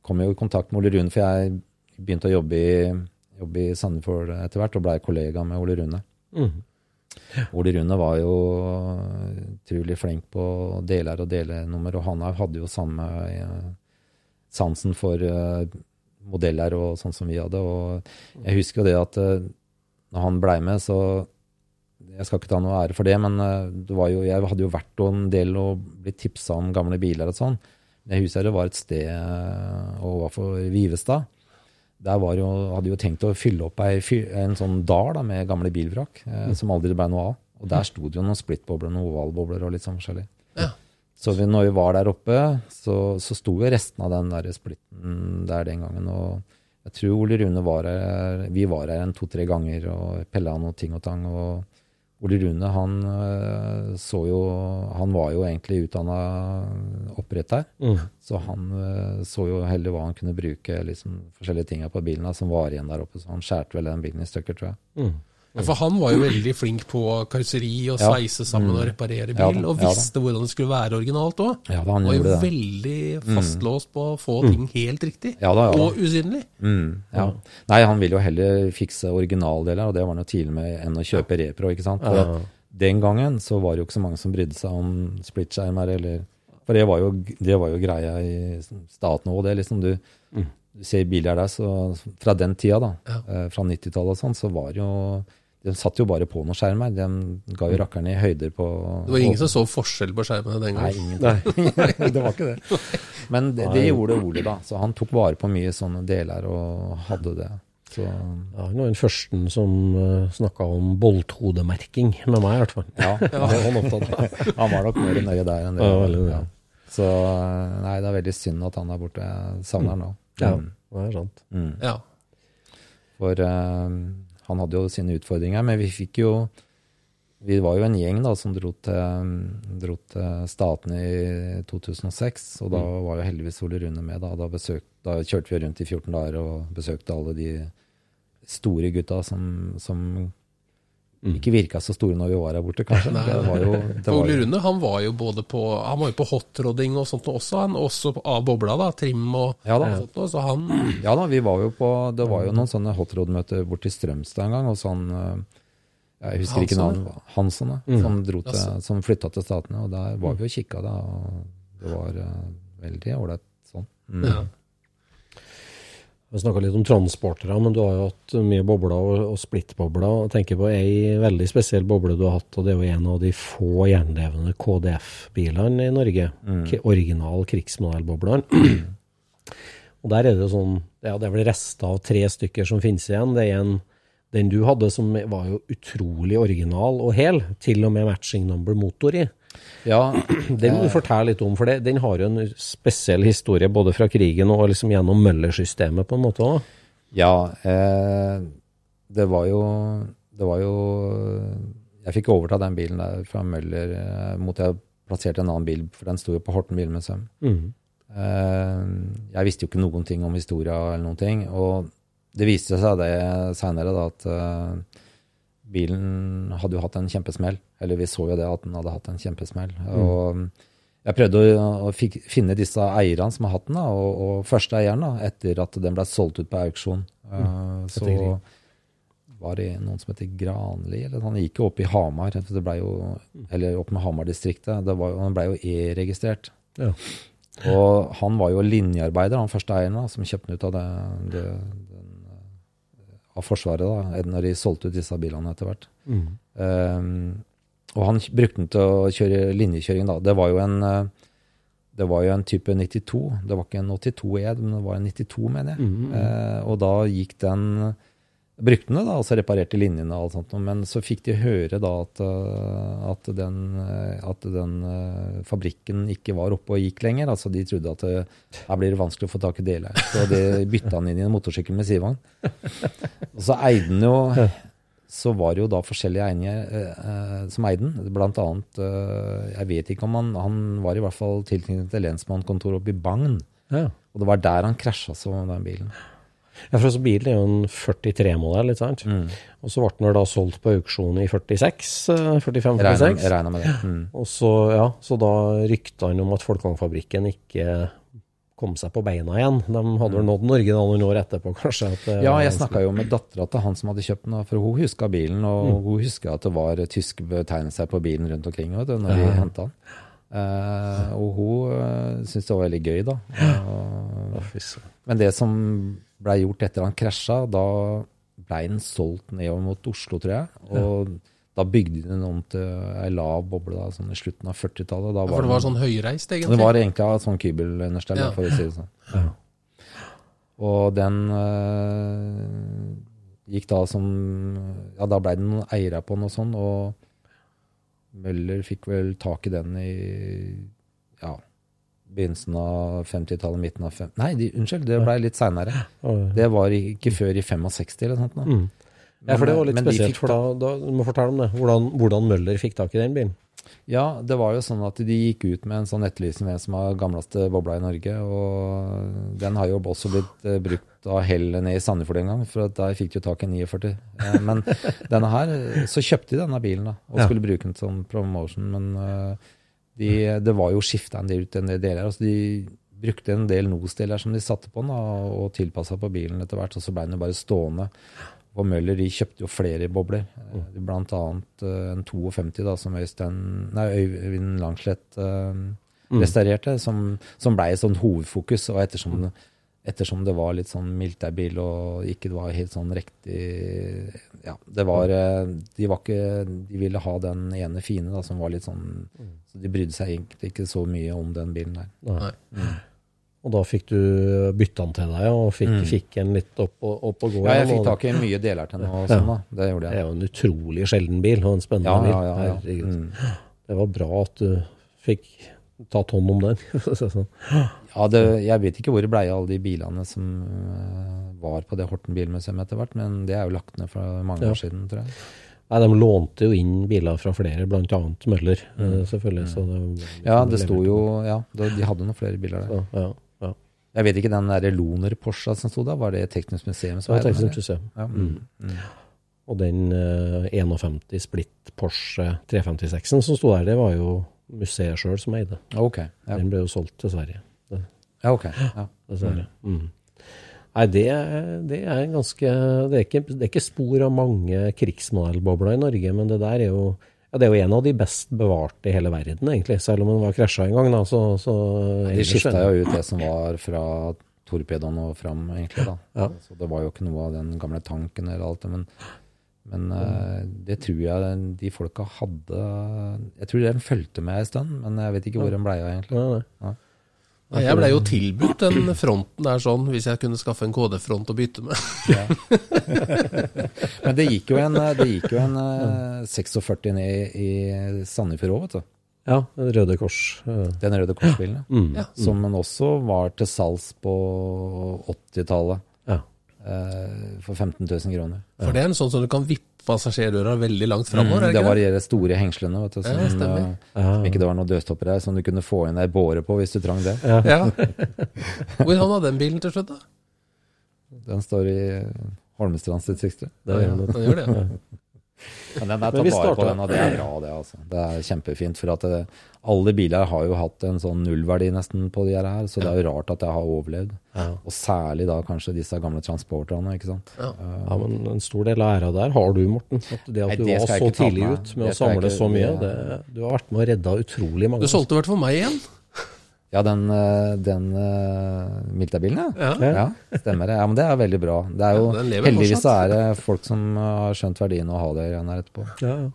kom jo i kontakt med Ole Rune, for jeg begynte å jobbe i, jobbe i Sandefjord etter hvert, og blei kollega med Ole Rune. Ole Rune var jo utrolig flink på deler og delenummer, og han hadde jo samme eh, sansen for eh, modeller og sånn som vi hadde. Og jeg husker jo det at eh, når han blei med, så Jeg skal ikke ta noe ære for det, men det var jo, jeg hadde jo vært en del og blitt tipsa om gamle biler og sånn. Jeg husker det var et sted eh, overfor Vivestad. Der var jo, hadde jo tenkt å fylle opp ei, en sånn dal da, med gamle bilvrak, eh, som aldri ble noe av. Og der sto det jo noen splittbobler, noen ovalbobler og litt sånn forskjellig. Ja. Så vi, når vi var der oppe, så, så sto jo resten av den der splitten der den gangen. Og jeg tror Ole Rune var her Vi var her en to-tre ganger og pella noe ting og tang. Og Ole Rune, han så jo Han var jo egentlig utdanna oppretter. Så han øh, så jo heller hva han kunne bruke liksom, forskjellige tinga på bilen som var igjen der oppe. Så han skjærte vel den bilen i stykker, tror jeg. Ja, For han var jo veldig flink på karosseri og sveise sammen og reparere bil, og visste hvordan det skulle være originalt òg. Ja, han var jo det. veldig fastlåst på å få ting helt riktig, Ja da, og usynlig. Mm, ja. Nei, han ville jo heller fikse originaldeler, og det var han jo tidlig med, enn å kjøpe repro. ikke sant? For Den gangen så var det jo ikke så mange som brydde seg om splitskjermer, eller For det var jo, det var jo greia i staten òg, det. liksom du, du ser biler der, så fra den tida, da, ja. fra 90-tallet og sånn, så var det jo De satt jo bare på noen skjermer. Den ga jo rakkeren i høyder på Det var ingen som så forskjell på skjermene den Nei, ingen, det var ikke det. Men det, det gjorde Ole, da. Så han tok vare på mye sånne deler og hadde det. Så Ja, han var den første som uh, snakka om bolthodemerking, med meg i hvert fall. ja, Det var han opptatt av. han var nok mer nøye der enn det. Ja, veldig ja. Så nei, det er veldig synd at han er borte. Jeg savner han nå. Ja, Mm. det er sant. Mm. Ja. For eh, han hadde jo sine utfordringer, men vi fikk jo Vi var jo en gjeng da som dro til, dro til Statene i 2006, og da var jo heldigvis Ole Rune med. Da, da, besøk, da kjørte vi rundt i 14 dager og besøkte alle de store gutta som, som ikke virka så store når vi var her borte, kanskje. Det var jo, det var Ole Rune han var jo både på Han var jo på hotrodding og sånt også, han også av bobla, da, trim og Ja da. sånt også. så han Ja da, vi var jo på Det var jo noen sånne hotrod-møter borti Strømstad en gang, og sånn Jeg husker ikke Hansson, navnet. Hansson, mm. Som, dro til, som flytta til Statene, og der var vi og kikka, da. Og det var uh, veldig ålreit sånn. Mm. ja. Vi snakka litt om transportere, men du har jo hatt mye bobler og, og splittbobler. Jeg tenker på ei veldig spesiell boble du har hatt, og det er jo en av de få gjenlevende KDF-bilene i Norge. Mm. original krigsmodellboblene. og der er det jo sånn Ja, det er vel rester av tre stykker som finnes igjen. Det er en den du hadde som var jo utrolig original og hel, til og med matching number motor i. Ja, Den må du fortelle litt om, for det, den har jo en spesiell historie både fra krigen og liksom gjennom Møller-systemet på en måte òg. ja eh, det var jo Det var jo Jeg fikk overta den bilen der fra Møller eh, mot jeg plasserte en annen bil, for den sto jo på Horten bilmuseum. Eh, jeg visste jo ikke noen ting om historia eller noen ting. Og det viste seg det seinere at eh, bilen hadde jo hatt en kjempesmell. Eller vi så jo det at den hadde hatt en kjempesmell. Og jeg prøvde å, å fik, finne disse eierne som har hatt den, da, og, og første eieren da, etter at den ble solgt ut på auksjon. Eh, så var det noen som heter Granli, eller han gikk jo opp i Hamar, det ble jo, eller opp med Hamar-distriktet. Han ble jo e-registrert. Ja. Og han var jo linjearbeider, han første eieren, da, som kjøpte den ut av det, det, av Forsvaret da, når de solgte ut disse bilene etter hvert. Um, og han brukte den til å kjøre linjekjøring da. Det var jo en, eh, det var jo en type 92. Det var ikke en 82 E, men det var en 92, mener jeg. Eh, og da gikk den Brukte den da, altså reparerte linjene og alt sånt. Men så fikk de høre da at, eh, at den, eh, at den eh, fabrikken ikke var oppe og gikk lenger. Altså de trodde at det, her blir det vanskelig å få tak i deler. Så de bytta han inn i en motorsykkel med sidevogn. Og så eide han jo så var det jo da forskjellige eh, eh, som eide den. Blant annet eh, Jeg vet ikke om han Han var i hvert fall tilknyttet til lensmannskontoret oppe i Bagn. Ja. Og det var der han krasja så med den bilen. Ja, for bilen er jo en 43-modell, ikke sant? Og så ble den da solgt på auksjon i 46, eh, Jeg regna 45-46. jeg regna med det. Mm. Og så, ja, så da rykta han om at Folkvangfabrikken ikke kom seg på beina igjen. De hadde vel nådd Norge da noen år etterpå, kanskje. At Ja, jeg snakka jo med dattera til han som hadde kjøpt den, for hun huska bilen, og hun huska at det var tysk betegnelse på bilen rundt omkring vet du, når de henta den. Eh, og hun uh, syntes det var veldig gøy, da. Og. Men det som blei gjort etter han krasja, da blei den solgt nedover mot Oslo, tror jeg. Og da bygde de den om til ei lav boble da, sånn i slutten av 40-tallet. Da Ja, for det var den- sånn høyreist, det var egentlig sånn kybelunderstell, Ja. for å si det sånn. Og den uh, gikk da som Ja, da blei det noen eiere på den og sånn, og Møller fikk vel tak i den i ja, begynnelsen av 50-tallet, midten av 50 Nei, de, unnskyld, det blei litt seinere. Det var ikke før i 65 eller sånt. Da. Mm. Ja, for det var litt Men spesielt, for da, da du må fortelle om det. Hvordan, hvordan Møller fikk tak i den bilen. Ja, det var jo sånn at de gikk ut med en sånn etterlysning hvem som har gamleste bobla i Norge. Og den har jo også blitt eh, brukt av Hell ned i Sandefjord en gang, for at der fikk de jo tak i 49. Eh, men denne her, så kjøpte de denne bilen da, og Ja. skulle bruke den som promotion. Men eh, de, det var jo skifta en del ut en del deler. altså De brukte en del NOS-deler som de satte på den, da, og tilpassa på bilen etter hvert. Og så ble den jo bare stående. Og Møller de kjøpte jo flere bobler, mm. blant annet eh, en 52 da, som Øystein, nei, Øyvind Langslett eh, restaurerte, som, som ble et sånn hovedfokus. Og ettersom, det- ettersom det var litt sånn militærbil og ikke det var helt sånn riktig Ja, det var eh, De var ikke De ville ha den ene fine da, som var litt sånn Så de brydde seg egentlig ikke så mye om den bilen der. Nei. Og da fikk du bytta den til deg, og fikk, fikk en litt opp, opp og gå. Mm. Ja, jeg fikk tak i mye deler til den og sånn, da. Det gjorde jeg. Det er jo en utrolig sjelden bil, og en spennende Ja, bil. ja, ja. ja. Herregud. Mm. Det var bra at du fikk tatt hånd om den. sånn. Ja, det, jeg vet ikke hvor det blei av alle de bilene som øh, var på det Horten bilmuseum etter hvert, men det er jo lagt ned for mange år siden, tror jeg. Nei, De lånte jo inn biler fra flere, bl.a. Møller. Mm. selvfølgelig. Så det, Mm. Ja, det sto jo Ja, de de hadde noen flere biler der. så, ja. Jeg vet ikke den der Loner Porsche som sto der, var det Teknisk museum som var eide Teknisk museum. Ja, mm. Mm. Og den uh, 51 splitt Porsche 356-en som sto der, det var jo museet sjøl som eide. Okay, Ja, Den ble jo solgt til Sverige, ja ok. Ja. dessverre. Mm. Nei, det, det er ganske det er, ikke, det er ikke spor av mange krigsmodellbobler i Norge, men det der er jo ja, det er jo en av de best bevarte i hele verden, egentlig. Selv om den var krasja en gang, da. Så, så De ellers er skifta jo ut det som var fra torpedoen og fram, egentlig. da. Ja. Så det var jo ikke noe av den gamle tanken eller alt det, men, men eh, det tror jeg de folka hadde Jeg tror den fulgte med en stund, men jeg vet ikke hvor den blei av, egentlig. Ja, nei. Ja. Nei, Jeg blei jo tilbudt den fronten der sånn, hvis jeg kunne skaffe en KD-front å bytte med. Men det gikk jo en, det gikk jo en eh, 46 ned i Sandefjord òg, vet du. Ja, Røde Kors. eh, Den Røde Kors-bilen. ja. Mm. Ja. Som den også var til salgs på 80-tallet Ja. eh, for 15 000 kroner. For det er en sånn som du kan vippe passasjerdøra veldig langt framover. Mm, det var de store hengslene, vet du, som, Ja, stemmer. eh, som ikke det var noen dødstopper der, som du kunne få inn ei båre på hvis du trang det. Ja. Hvor havna den bilen til slutt, da? Den står i Holmestrand sitt er Ja, den gjør det, ja. Men den er tatt vare på, den, og det er bra, det. altså. Det er kjempefint. For at det, alle biler har jo hatt en sånn nullverdi nesten på de her, her, så det er jo rart at jeg har overlevd. Ja. Og særlig da kanskje disse gamle transporterne, ikke sant. Ja. ja, men en stor del av æra der har du, Morten. At det at Nei, du var så tidlig ut med Det å samle ikke- så mye, det- du har vært med å redda utrolig mange. Du solgte i hvert fall meg igjen. Ja, den, eh, den uh, Milta-bilen, ja. Ja. Ja, stemmer det. Ja, men det er veldig bra. Det er jo, Ja, heldigvis fortsatt. er det folk som har skjønt verdien av å ha det igjen her etterpå. Ja, ja.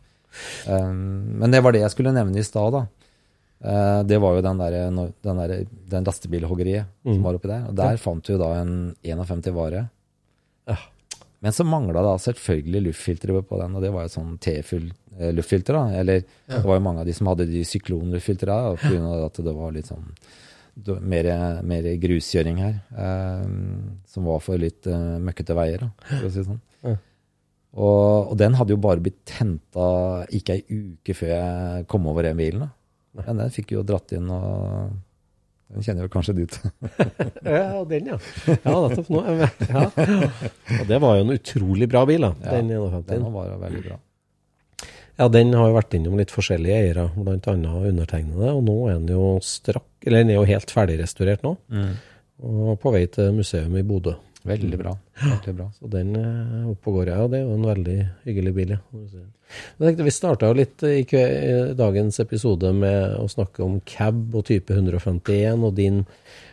Um, men det var det jeg skulle nevne i stad, da. Eh, det var jo den, der, den, der, den lastebilhoggeriet som var oppi der. Og der fant du da en 51 vare. Ja. Men så mangla da selvfølgelig luftfilteret på den, og det var jo sånn T-luftfilter, da. Eller det var jo mange av de som hadde de syklonluftfiltra pga. at det var litt sånn mer, mer gruskjøring her. eh, som var for litt eh, møkkete veier, da, for å si det sånn. Ja. Og, og den hadde jo bare blitt henta ikke ei uke før jeg kom over den bilen. da. Men den fikk jo dratt inn, og den kjenner jo kanskje du til. ja, den, ja. Ja, nettopp. Nå, ja. Og det var jo en utrolig bra bil, da. Ja, den 51. Den var veldig bra. Ja, den har jo vært innom litt forskjellige eiere, bl.a. undertegnede. Og nå er den jo strakk, eller den er jo helt ferdigrestaurert nå. Og på vei til museum i Bodø. Veldig bra. Veldig bra. Så den er oppe og går, ja. Det er jo en veldig hyggelig bil, ja. Jeg tenkte Vi starta jo litt i kve- i dagens episode med å snakke om cab og type 151 og din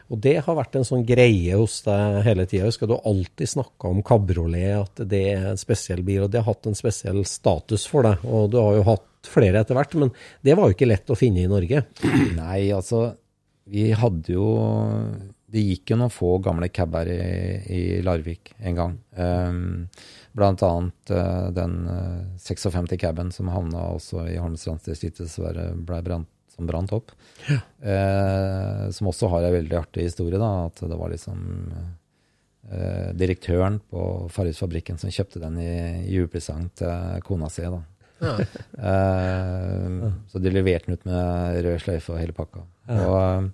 Og det har vært en sånn greie hos deg hele tida. Husker du alltid snakka om kabriolet, at det er en spesiell bil, og det har hatt en spesiell status for deg. Og du har jo hatt flere etter hvert, men det var jo ikke lett å finne i Norge. Nei, altså Vi hadde jo Det gikk jo noen få gamle caber i, i Larvik en gang. Um, blant annet uh, den uh, 56 caben som havna også i Holmestrandsdistriktet, dessverre ble brant, som brant opp. Eh, som også har en veldig artig historie, da. At det var liksom eh, direktøren på Farrisfabrikken som kjøpte den i julepresang til kona si. da. Ja. Eh, Så de leverte den ut med rød sløyfe og hele pakka. Og eh,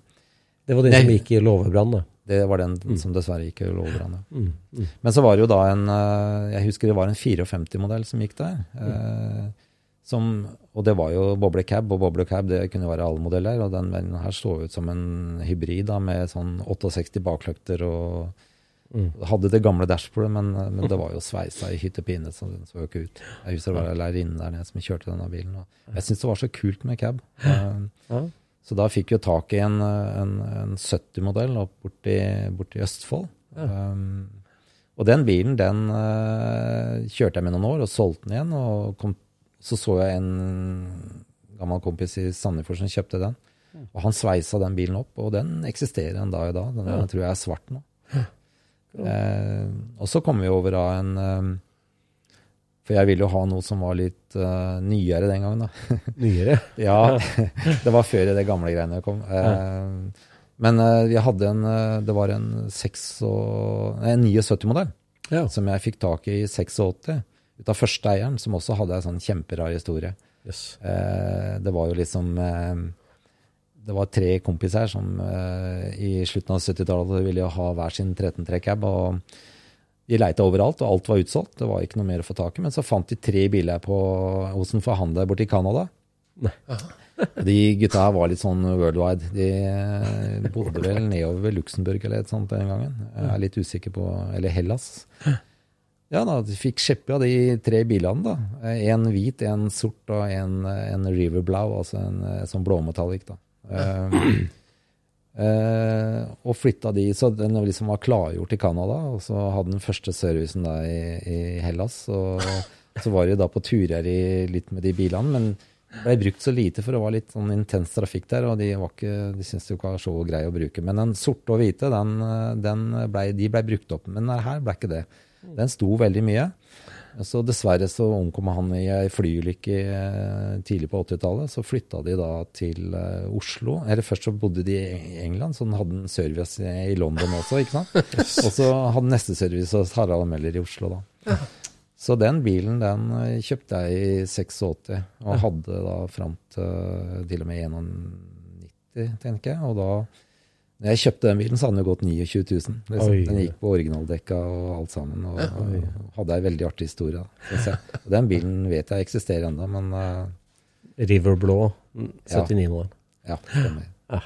Det var den som gikk i låvebrann, det. det var den Mm. som dessverre gikk i Mm. Mm. Men så var det jo da en eh, Jeg husker det var en 54-modell som gikk der. eh, Som, og det var jo boblecab, og boblecab det kunne være alle modeller. Og den bilen her så ut som en hybrid da, med sånn 68 bakløkter og hadde det gamle dashbordet, men, men det var jo sveisa i hytt og pine, så den så jo ikke ut. Jeg husker det var en lærerinne der nede som kjørte denne bilen. Og jeg syntes det var så kult med cab. Eh, så da fikk vi tak i en, en, en 70-modell opp borti, borti Østfold. Um, og den bilen, den uh, kjørte jeg med noen år og solgte den igjen. Og kom, så så jeg en gammel kompis i Sandefjord som kjøpte den. Og han sveisa den bilen opp, og den eksisterer en dag i dag. Den ja. tror jeg er svart nå. Eh, og så kom vi over av en eh, For jeg ville jo ha noe som var litt eh, nyere den gangen, da. Nyere. Ja, det var før det gamle greiene kom. Eh, men eh, vi hadde en Det var en, 6 en 79-modell Ja. som jeg fikk tak i i 86 ut av første eieren, som også hadde en sånn kjemperar historie. Yes. Eh, det var jo liksom eh, Det var tre kompiser som eh, i slutten av 70-tallet ville ha hver sin 13-trekk-cab. og de leita overalt, og alt var utsolgt. Det var ikke noe mer å få tak i. Men så fant de tre biler på, hos en forhandler borte i Canada. De gutta her var litt sånn worldwide. De eh, bodde vel nedover ved Luxembourg eller et sånt den gangen. Jeg er litt usikker på Eller Hellas. Ja da, de fikk skippa de tre bilene, da. En hvit, en sort og en, en River altså en, eh, sånn blåmetallic, da. Eh, Eh, og flytta de, så den liksom var klargjort i Canada. Og så hadde den første servicen da i, i Hellas. Og så var de da på turer i, litt med de bilene. Men ble brukt så lite, for det var litt sånn intens trafikk der. Og de, var ikke, de syntes det var så grei å bruke. Men den sorte og hvite, den, den ble, de ble brukt opp. Men her ble ikke det. Den sto veldig mye. Så dessverre så omkom han i ei flyulykke eh, tidlig på 80-tallet. Så flytta de da til uh, Oslo. Eller først så bodde de i England, så den hadde en service i London også, ikke sant. Og så hadde neste service hos Harald Meller i Oslo, da. Så den bilen den eh, kjøpte jeg i 86, og hadde da fram til til og med 91, tenker jeg. Og da når jeg kjøpte den bilen, så hadde den jo gått 29 000. Liksom. Den gikk på originaldekka og alt sammen. Og, og hadde ei veldig artig historie. Og den bilen vet jeg eksisterer ennå, men uh, River Blå, Ja. 79-modell. ja. stemmer. Ja.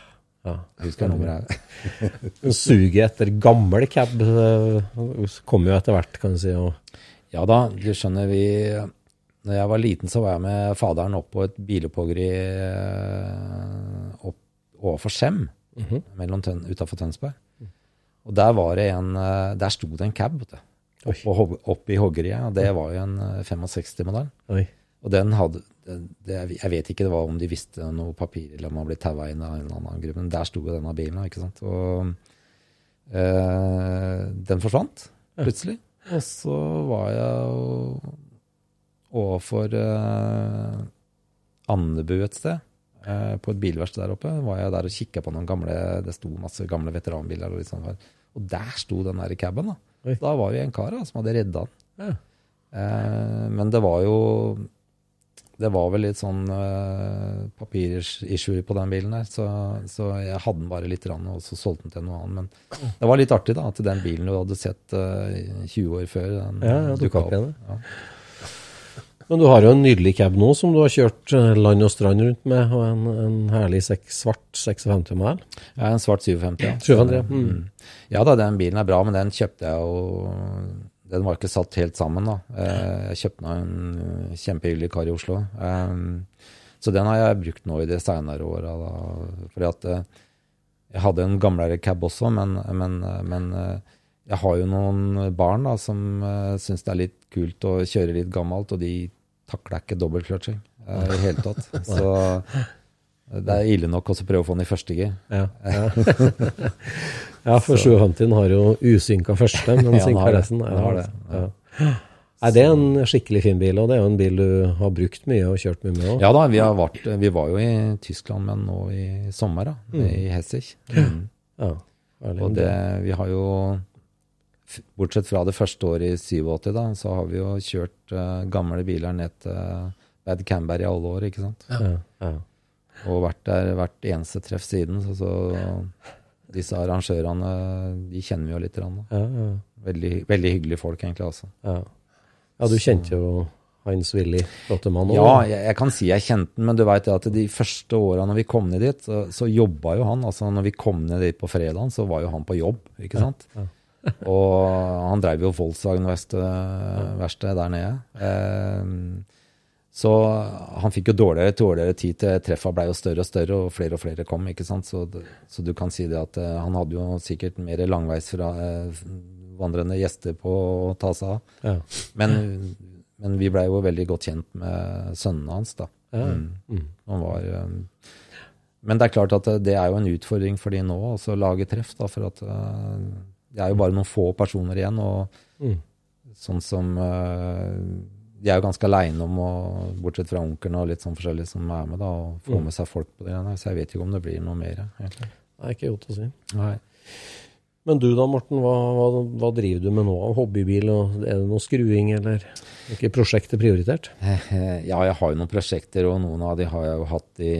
Jeg husker nummeret. her. Suget etter gammel cab Kommer kom jo etter hvert, kan du si. Og, Ja da, du skjønner, vi Når jeg var liten, så var jeg med faderen opp på et bilopphoggeri eh, opp overfor Skjem, mellom Tøn, utenfor Tønsberg. Og der var det en eh, Der sto det en cab, du. Opp, i hoggeriet. Og det var jo en eh, 65-modell. Og den hadde det, Jeg vet ikke det var om de visste noe papir eller om han ble taua inn av en eller annen grunn, men der sto jo denne bilen. ikke sant? Og øh, den forsvant plutselig. Og så var jeg jo overfor eh, Andebu et sted, eh, på et bilverksted der oppe. var jeg der og kikka på noen gamle Det sto masse gamle veteranbiler. Og sånn. Og der sto den der caben. Da Oi. Da var det en kar da, som hadde redda den. Ja. Eh, men det var jo Det var vel litt sånn eh, papirissue på den bilen der, så, så jeg hadde den bare litt, rann, og så solgte den til noe annet. Men det var litt artig da, at den bilen du hadde sett eh, 20 år før, den Ja, ja, dukket opp Ja. Men du har jo en nydelig cab nå som du har kjørt eh, land og strand rundt med, og en, en herlig sek, svart 56-modell. Ja, en svart 750. Ja. 750, ja. Mm. ja da, den bilen er bra, men den kjøpte jeg jo Den var ikke satt helt sammen, da. Eh, Jeg kjøpte av en eh, kjempehyggelig kar i Oslo. Så den har jeg brukt nå i de seinere åra. Fordi at jeg hadde en gamlere cab også, men, men, men jeg har jo noen barn da, som uh, syns det er litt kult å kjøre litt gammelt, og de takler ikke dobbeltclutching eh, i det hele tatt. Så det er ille nok å prøve å få den i første gir. Ja, ja. ja for 750 har jo usynka første, men synka resten. Ja, har det, Ja. Nei, det er en skikkelig fin bil, og det er jo en bil du har brukt mye og kjørt mye med òg. Ja da, vi, har vært, vi var jo i Tyskland, men nå i sommer, da, i Hessig. Mm. Ja, Og det, vi har jo, bortsett fra det første året i 87, da, så har vi jo kjørt uh, gamle biler ned til Bad Camber i alle år, ikke sant? ja, ja. Og vært der hvert eneste treff siden. Så, så disse arrangørene, de kjenner vi jo litt. Da. Ja, ja, Veldig, veldig hyggelige folk, egentlig. altså. ja. ja, du kjente jo Hans Willy Rottemann òg. Ja, jeg, jeg kan si jeg kjente han, men du veit at de første åra når vi kom ned dit, så, så jobba jo han. altså Når vi kom ned dit på fredagen, så var jo han på jobb, ikke sant. Og han drev jo Volkswagen-verkstedet der nede. Eh, så han fikk jo dårligere dårligere tid til treffa blei jo større og større, og flere og flere kom. ikke sant? Så, så du kan si det at eh, han hadde jo sikkert mer langveis fra eh, vandrende gjester på å ta seg av. Ja. Men, men vi blei jo veldig godt kjent med sønnene hans, da. Ja. Mm. Han var, um, men det er klart at det- er jo en utfordring for de nå å lage treff, da, for at uh, det er jo bare noen få personer igjen. Og Mm. sånn som De er jo ganske aleine om og, bortsett fra onkelen og litt sånn forskjellig som er med, da, og få med seg folk på det. Så jeg vet ikke om det blir noe mer. egentlig. Det er ikke godt å si. Nei. Men du da, Morten, hva, hva, hva driver du med nå av hobbybil? og Er det noe skruing, eller ikke prosjekter prioritert? Ja, jeg har jo noen prosjekter, og noen av de har jeg jo hatt i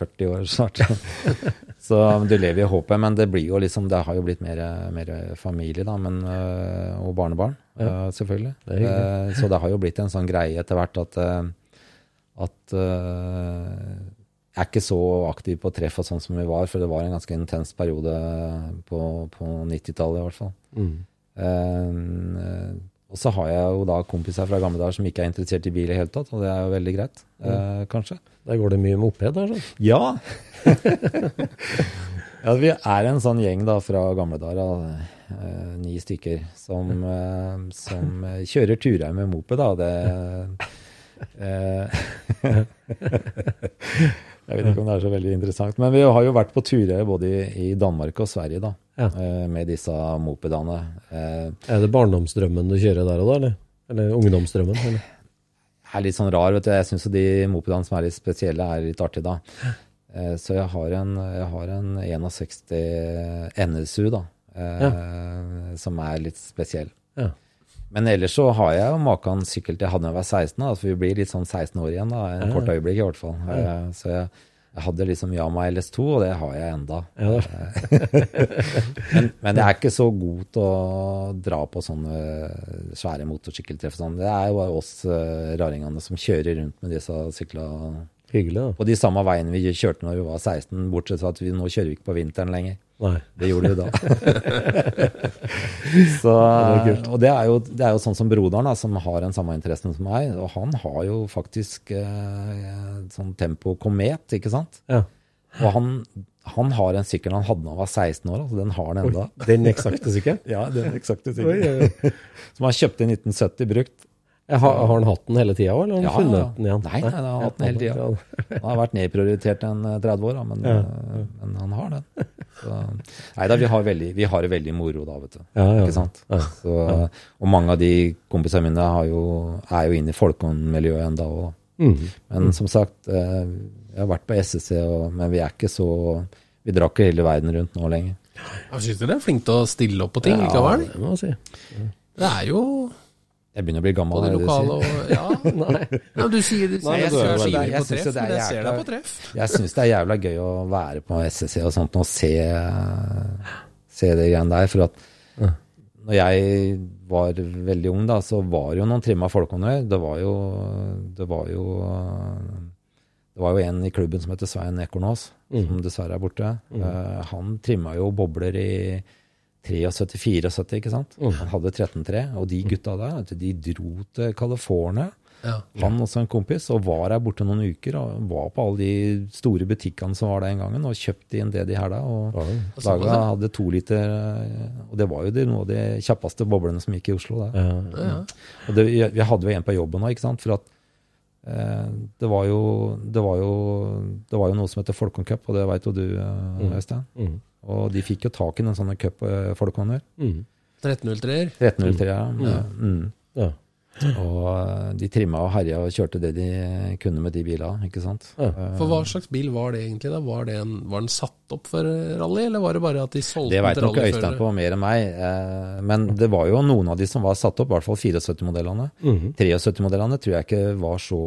40 år snart. Så du lever i håpet, men det blir jo liksom, det har jo blitt mer, mer familie da, men, øh, og barnebarn, ja. selvfølgelig. Det. Eh, Så det har jo blitt en sånn greie etter hvert at, øh, at øh, er ikke så aktiv på treff og sånn som vi var, for det var en ganske intens periode på, på 90-tallet i hvert fall. Mm. Uh, og så har jeg jo da kompiser fra gamle dager som ikke er interessert i bil i det hele tatt, og det er jo veldig greit, eh, kanskje. Der går det mye moped der, sånn. Ja! Ja, vi er en sånn gjeng da fra gamle dager, da, eh, ni stykker, som, som kjører turer med moped. da. Det, jeg vet ikke om det er så veldig interessant, men vi har jo vært på turer både i, Danmark og Sverige da, Ja. eh, med disse mopedene. Eh, Er det barndomsdrømmen du kjører der og da, eller? Eller ungdomsdrømmen? Eller? er litt sånn rar, vet du. Jeg syns de mopedene som er litt spesielle, er litt artige, da. Eh, Så jeg har en, jeg har en 61 NSU, da, ja. som er litt spesiell. Ja. Men ellers så har jeg jo maken sykkel til da jeg var 16, da, så vi blir litt sånn 16 år igjen, da, en Ja. kort øyeblikk i hvert fall. Ja. Så jeg, jeg hadde liksom Yama LS2, og det har jeg enda. Ja. Men, men jeg er ikke så god til å dra på sånne svære motorsykkeltreff. Sånn. Det er jo bare oss eh, raringene som kjører rundt med disse syklene Hyggelig, da. på de samme veiene vi kjørte når vi var 16, bortsett fra at vi nå kjører vi ikke på vinteren lenger. Nei. Det gjorde vi da. så, og det er, jo, det er jo sånn som broderen, da, som har den samme interessen som meg. Og han har jo faktisk eh, sånn Tempo Komet, ikke sant? Ja. Og han, han har en sykkel han hadde da han var 16 år, altså den har han enda. Den eksakte sykkelen? Ja, den eksakte oi. Som han kjøpte i 1970 brukt. Har, har han hatt den hele tida òg, eller har han Ja, funnet den igjen? Nei, nei, han har hatt den hele tida. Han har vært nedprioritert en eh, 30 år, men, eh, men han har den. Så, nei da, vi har, veldig, vi har det veldig moro da, vet du. Ja, ja. Ikke sant? Så, og mange av de kompisene mine har jo, er jo inne i folkehåndmiljøet òg. Mhm. Men som sagt, eh, jeg har vært på SSC, men vi er ikke så Vi drar ikke hele verden rundt nå lenger. Jeg syns dere er flinke til å stille opp på ting Ja, likevel. det må jeg si. Det er jo Jeg begynner å bli gammel. det du lokale og Ja. ja du sier, det Nei, sier er jo jeg jeg det jeg treff. Jeg syns det er jævla gøy å være på SSC og sånt og se, se det greiene der. For at når jeg var veldig ung, da, så var det jo noen trimma folkehåndere. Det var jo Det var jo det var jo en i klubben som heter Svein Ekornås, som dessverre er borte. Eh, han trimma jo bobler i 73-74, ikke sant. Han hadde 13-3, og de gutta der, de dro til California. Ja. Han også en kompis, og var her borte noen uker. og Var på alle de store butikkene som var der den gangen, og kjøpte inn det de hæla. Og laga, hadde to liter eh, Og det var jo det, noe av de kjappeste boblene som gikk i Oslo. Der. Ja. Ja. Og det, vi hadde jo en på jobben òg, ikke sant. For at eh, det, var jo, det, var jo, det var jo noe som heter Folkongcup, og det veit jo du, Øystein. Øystein. Mhm. Og de fikk jo tak i noen sånne cup Mm. Folkongner. Mhm. 1303-er. 1303, ja. Mm. Ja. Og eh, de trimma og herja og kjørte det de kunne med de bilene, ikke sant. Ja. Eh, For hva slags bil var det egentlig? da? Var, det en, var den satt opp for rally, eller var det bare at de solgte Det den veit vet nok Øystein på mer enn meg. Eh, men det var jo noen av de som var satt opp, i hvert fall 74-modellene. Mhm. 73-modellene tror jeg ikke var så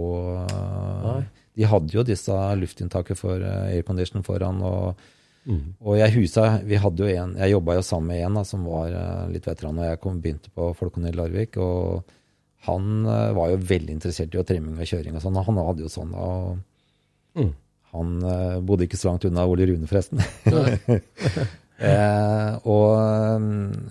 eh, Nei. De hadde jo disse luftinntaket for eh, aircondition foran. Og, Mhm. og jeg husa Vi hadde jo en Jeg jobba jo sammen med en da, som var eh, litt veteran da jeg kom, begynte på folkene i Larvik. Og han eh, var jo veldig interessert i å trimming og kjøring og sånn. Og han hadde jo sånn. Og mm. han eh, bodde ikke så langt unna Ole Rune, forresten. Eh, og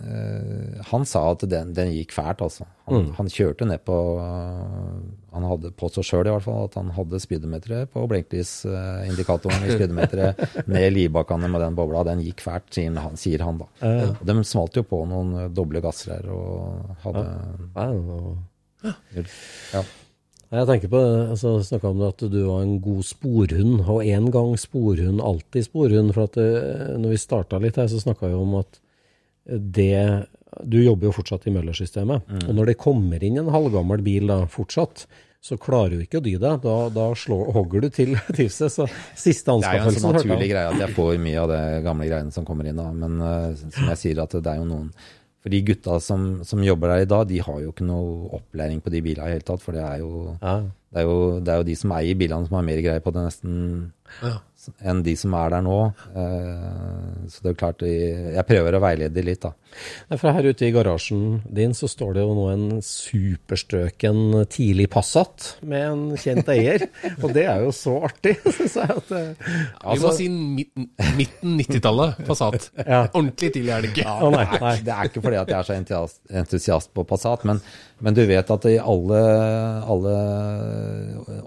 eh, han sa at den, den gikk fælt, altså. Han, han kjørte ned på eh, Han hadde påstått sjøl i hvert fall at han hadde speedometeret på blinklysindikatoren i speedometeret ned livbakkene med den bobla. Den gikk fælt, sier han, sier han da. Og de smalt jo på noen eh, doble gasser her og hadde Nei, ja. ja. Jeg tenker på altså, snakka om det at du var en god sporhund, og en gang sporhund, alltid sporhund. For at det, når vi starta litt her, så snakka vi om at det Du jobber jo fortsatt i Møller-systemet. Mm. Og når det kommer inn en halvgammel bil da, fortsatt, så klarer du ikke å dy deg. Da, da slår, hogger du til seg. Så siste Det er jo en sånn naturlig greie at jeg får mye av det gamle greiene som kommer inn. da, Men uh, som jeg sier, at det er jo noen For de gutta som, som jobber der i dag, de har jo ikke noe opplæring på de bilene i hele tatt. For det er jo, Ja. det er jo, det er jo de som eier bilene som har mer greie på det nesten Ja. enn de som er der nå. Uh, Så det er jo klart, de- jeg prøver å veilede de litt, da. For her ute i garasjen din så står det jo nå en superstøken tidlig Passat med en kjent eier. og det er jo så artig, syns jeg. at altså, Vi må si midten, midten 90-tallet Passat. Ja. Ordentlig tidlig er det ikke. Å, nei, nei. Det er ikke fordi at jeg er så entusiast, på Passat, men, men du vet at i alle, alle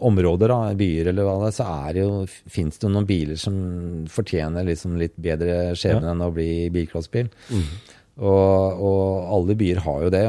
områder, da, byer eller hva det er, så er det jo, finnes det noen biler som fortjener liksom litt bedre skjebne enn å bli bilcrossbil. Og, og alle byer har jo det.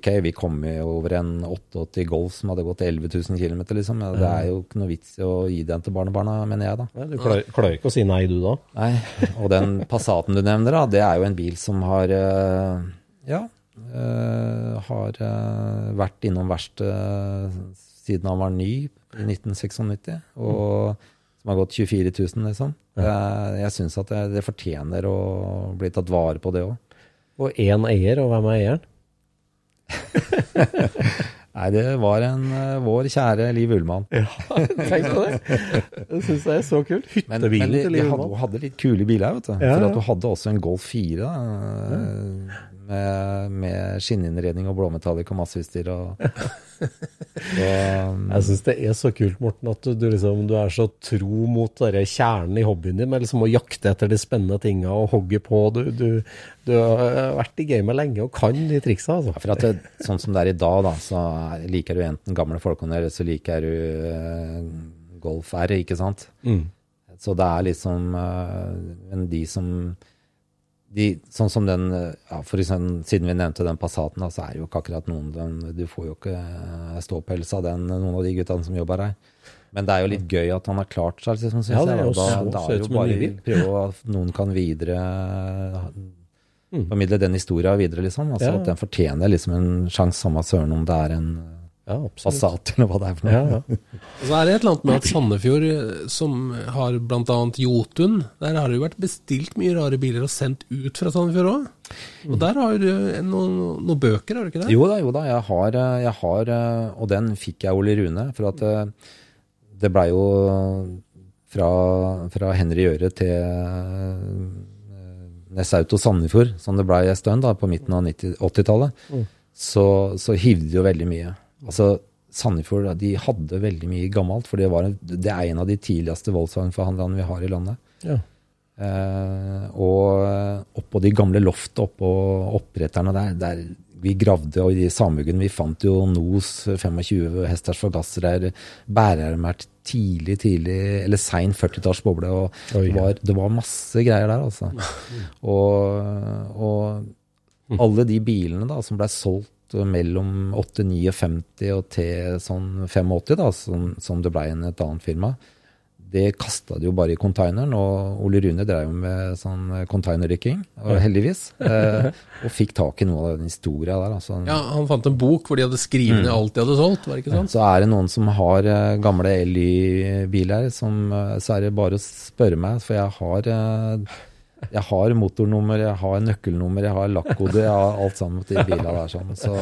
Okay, vi kom jo over en 88 Golf som hadde gått 11 000 km, liksom. Ja, det er jo ikke noe vits i å gi den til barnebarna, mener jeg, da. Du klarer, klarer ikke å si nei, du da? Nei, og den Passaten du nevner, da, det er jo en bil som har eh, Ja, eh, har eh, vært innom verkstedet siden han var ny i 1996, og som har gått 24 000, liksom. Jeg, jeg syns at det, det fortjener å bli tatt vare på, det òg. Og én eier, og hvem er eieren? Nei, det var en eh, vår kjære Liv Ullmann. ja, Tenk på det! Det syns jeg er så kult. Men, men Hyttebilen de, til Liv hadde, Ullmann. hadde litt kule biler, vet du. Ja, For at du hadde også en Golf 4 da, med, med skinninnredning og blåmetallic og masse utstyr. Og, um, Jeg syns det er så kult, Morten, at du, du, liksom, du er så tro mot kjernen i hobbyen din, med liksom å jakte etter de spennende tinga og hogge på. Du, du, du har vært i gamet lenge og kan de triksa, altså. for at det, sånn som det er i dag, da, så er- liker du enten gamle Falconer, eller så liker du eh, Golf R, ikke sant? Så det er liksom eh, Men de som de, Sånn som den ja, for eksempel, Siden vi nevnte den Passaten, så er det jo ikke akkurat noen den, Du får jo ikke eh, ståpels av den, noen av de guttene som jobber her. Men det er jo litt gøy at han har klart seg, liksom, Ja, det er jo Da, da er bare ny prøve at noen kan videre Formidle den historia videre, liksom. Altså Ja. At den fortjener liksom en sjanse, samme søren om det er en Ja, absolutt. Passat eller hva det er for noe. Ja, ja. Og så er det et eller annet med at Sandefjord, eh, som har bl.a. Jotun, der har det jo vært bestilt mye rare biler og sendt ut fra Sandefjord òg. Og der har du eh, noen, noen bøker, har du ikke det? Jo da, jo da. Jeg har, eh, jeg har Og den fikk jeg Ole Rune. For at det blei jo fra, fra Henry Gjøre til Nessauto Sandefjord, som det blei en stund da, på midten av 80-tallet, så, så hivde det jo veldig mye. Altså, Sandefjord de hadde veldig mye gammelt, for det, var en, det er en av de tidligste Volkswagen-forhandlerne vi har i landet. Ja. Eh, og oppå de gamle loftet, oppå oppretterne der, der vi gravde, og i Samuggen vi fant jo Nos 25 hesters forgassere, bærermer tidlig, tidlig, eller sein 40-talls boble, og det, var, det var masse greier der, altså. og, og alle de bilene da, som ble solgt mellom 859 og til sånn 85, da, som, som det ble i et annet firma, det kasta de jo bare i containeren, og Ole Rune drev jo med sånn containerrykking, heldigvis. Eh, og fikk tak i noe av den historia der. Altså. Ja, Han fant en bok hvor de hadde skrevet ned alt de hadde solgt, var det ikke sant? Så er det noen som har eh, gamle LY-biler, eh, så er det bare å spørre meg, for jeg har eh, jeg har motornummer, jeg har nøkkelnummer, jeg har lakkode, jeg har alt sammen til biler der. Sånn. Så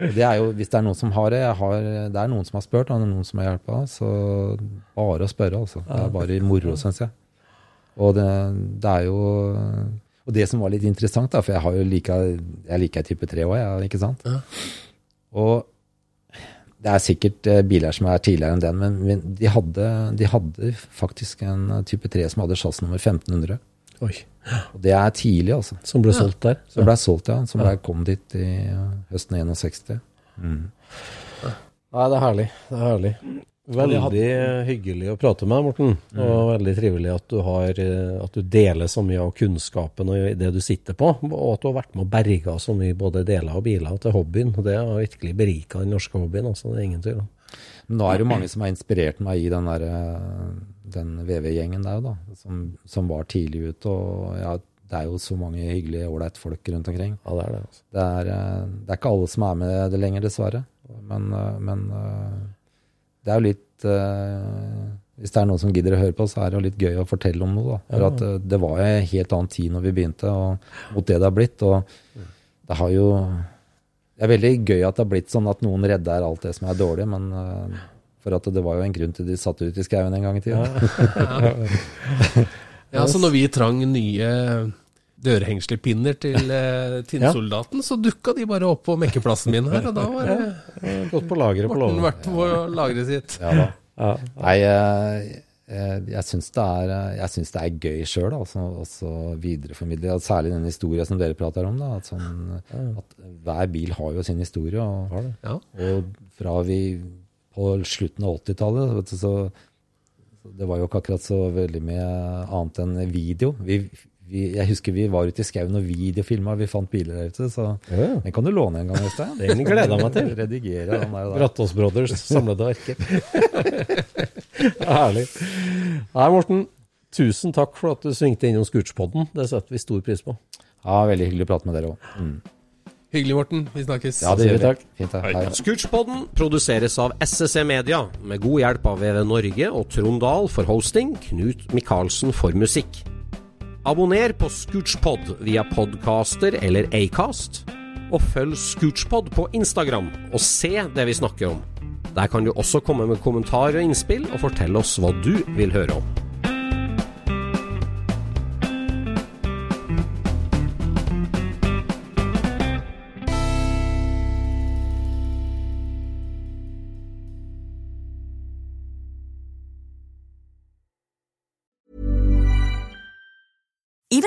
det er jo, hvis det er noen som har det, har, det er noen som har spurt, og det er noen som har hjulpet, så bare å spørre, altså. Det er bare moro, syns jeg. Og det, det er jo Og det som var litt interessant, da, for jeg har jo like, jeg liker type 3 òg, jeg, ikke sant? Og det er sikkert eh, biler som er tidligere enn den, men de hadde, de hadde faktisk en type 3 som hadde sjassnummer 1500. Oi. Og det er tidlig, altså. Som ble solgt der. Som ble solgt, ja. Som ble, kom dit i høsten 61. Nei, det er herlig. Det er herlig. Veldig hyggelig å prate med deg, Morten. Og veldig trivelig at du, har, eh, at du deler så mye av kunnskapen og det du sitter på. Og at du har vært med og berga så mye både deler og biler til hobbyen. Og det har virkelig berika den norske hobbyen. altså Det er ingen tvil om. Nå er det jo mange som har inspirert meg i den, der, eh, den VV-gjengen der, da, som, som var tidlig ute. Og ja, det er jo så mange hyggelige, ålreite folk rundt omkring. Ja, det er det. altså. Det er, eh, det er ikke alle som er med det lenger, dessverre. Men, eh, men eh, det er jo litt Hvis det er noen som gidder å høre på, så er det jo litt gøy å fortelle om noe. Da. For at det var en helt annen tid når vi begynte, og mot det det har blitt. Og det har jo Det er veldig gøy at det har blitt sånn at noen redder alt det som er dårlig, men for at det var jo en grunn til de satt ut i skauen en gang i tida. Ja, så når vi trang nye dørhengselpinner til eh, Tinnsoldaten, så dukka de bare opp på mekkeplassen min her, og da var det Gått på lageret på Morten låven. vært på lageret sitt. Ja da. Ja. Nei, jeg, jeg, jeg syns det, er- det er gøy sjøl altså, også videreformidle, særlig den historien som dere prater om. Da, at, sånn, at hver bil har jo sin historie. Og, og fra vi på slutten av 80-tallet Så, så, det var jo ikke akkurat så veldig mye annet enn video. Vi, vi, jeg husker vi var ute i skauen og videofilma, vi fant biler der ute. Så Ja. den kan du låne en gang, Øystein. Den gleder jeg meg til. Redigere den der. Brattås Brothers samlede arker. Herlig. Nei, Morten. Tusen takk for at du svingte innom Scootspodden. Det setter vi stor pris på. Ja, veldig hyggelig å prate med dere òg. Mm. Hyggelig, Morten. Vi snakkes. Ja, det gjør vi takk. Fint, da. Hei. Scootchpoden produseres av SSC Media, med god hjelp av VV Norge og Trond Dahl for hosting, Knut Micaelsen for musikk. Abonner på Scootchpod via podcaster eller Acast, og følg Scootchpod på Instagram og se det vi snakker om. Der kan du også komme med kommentarer og innspill, og fortelle oss hva du vil høre om.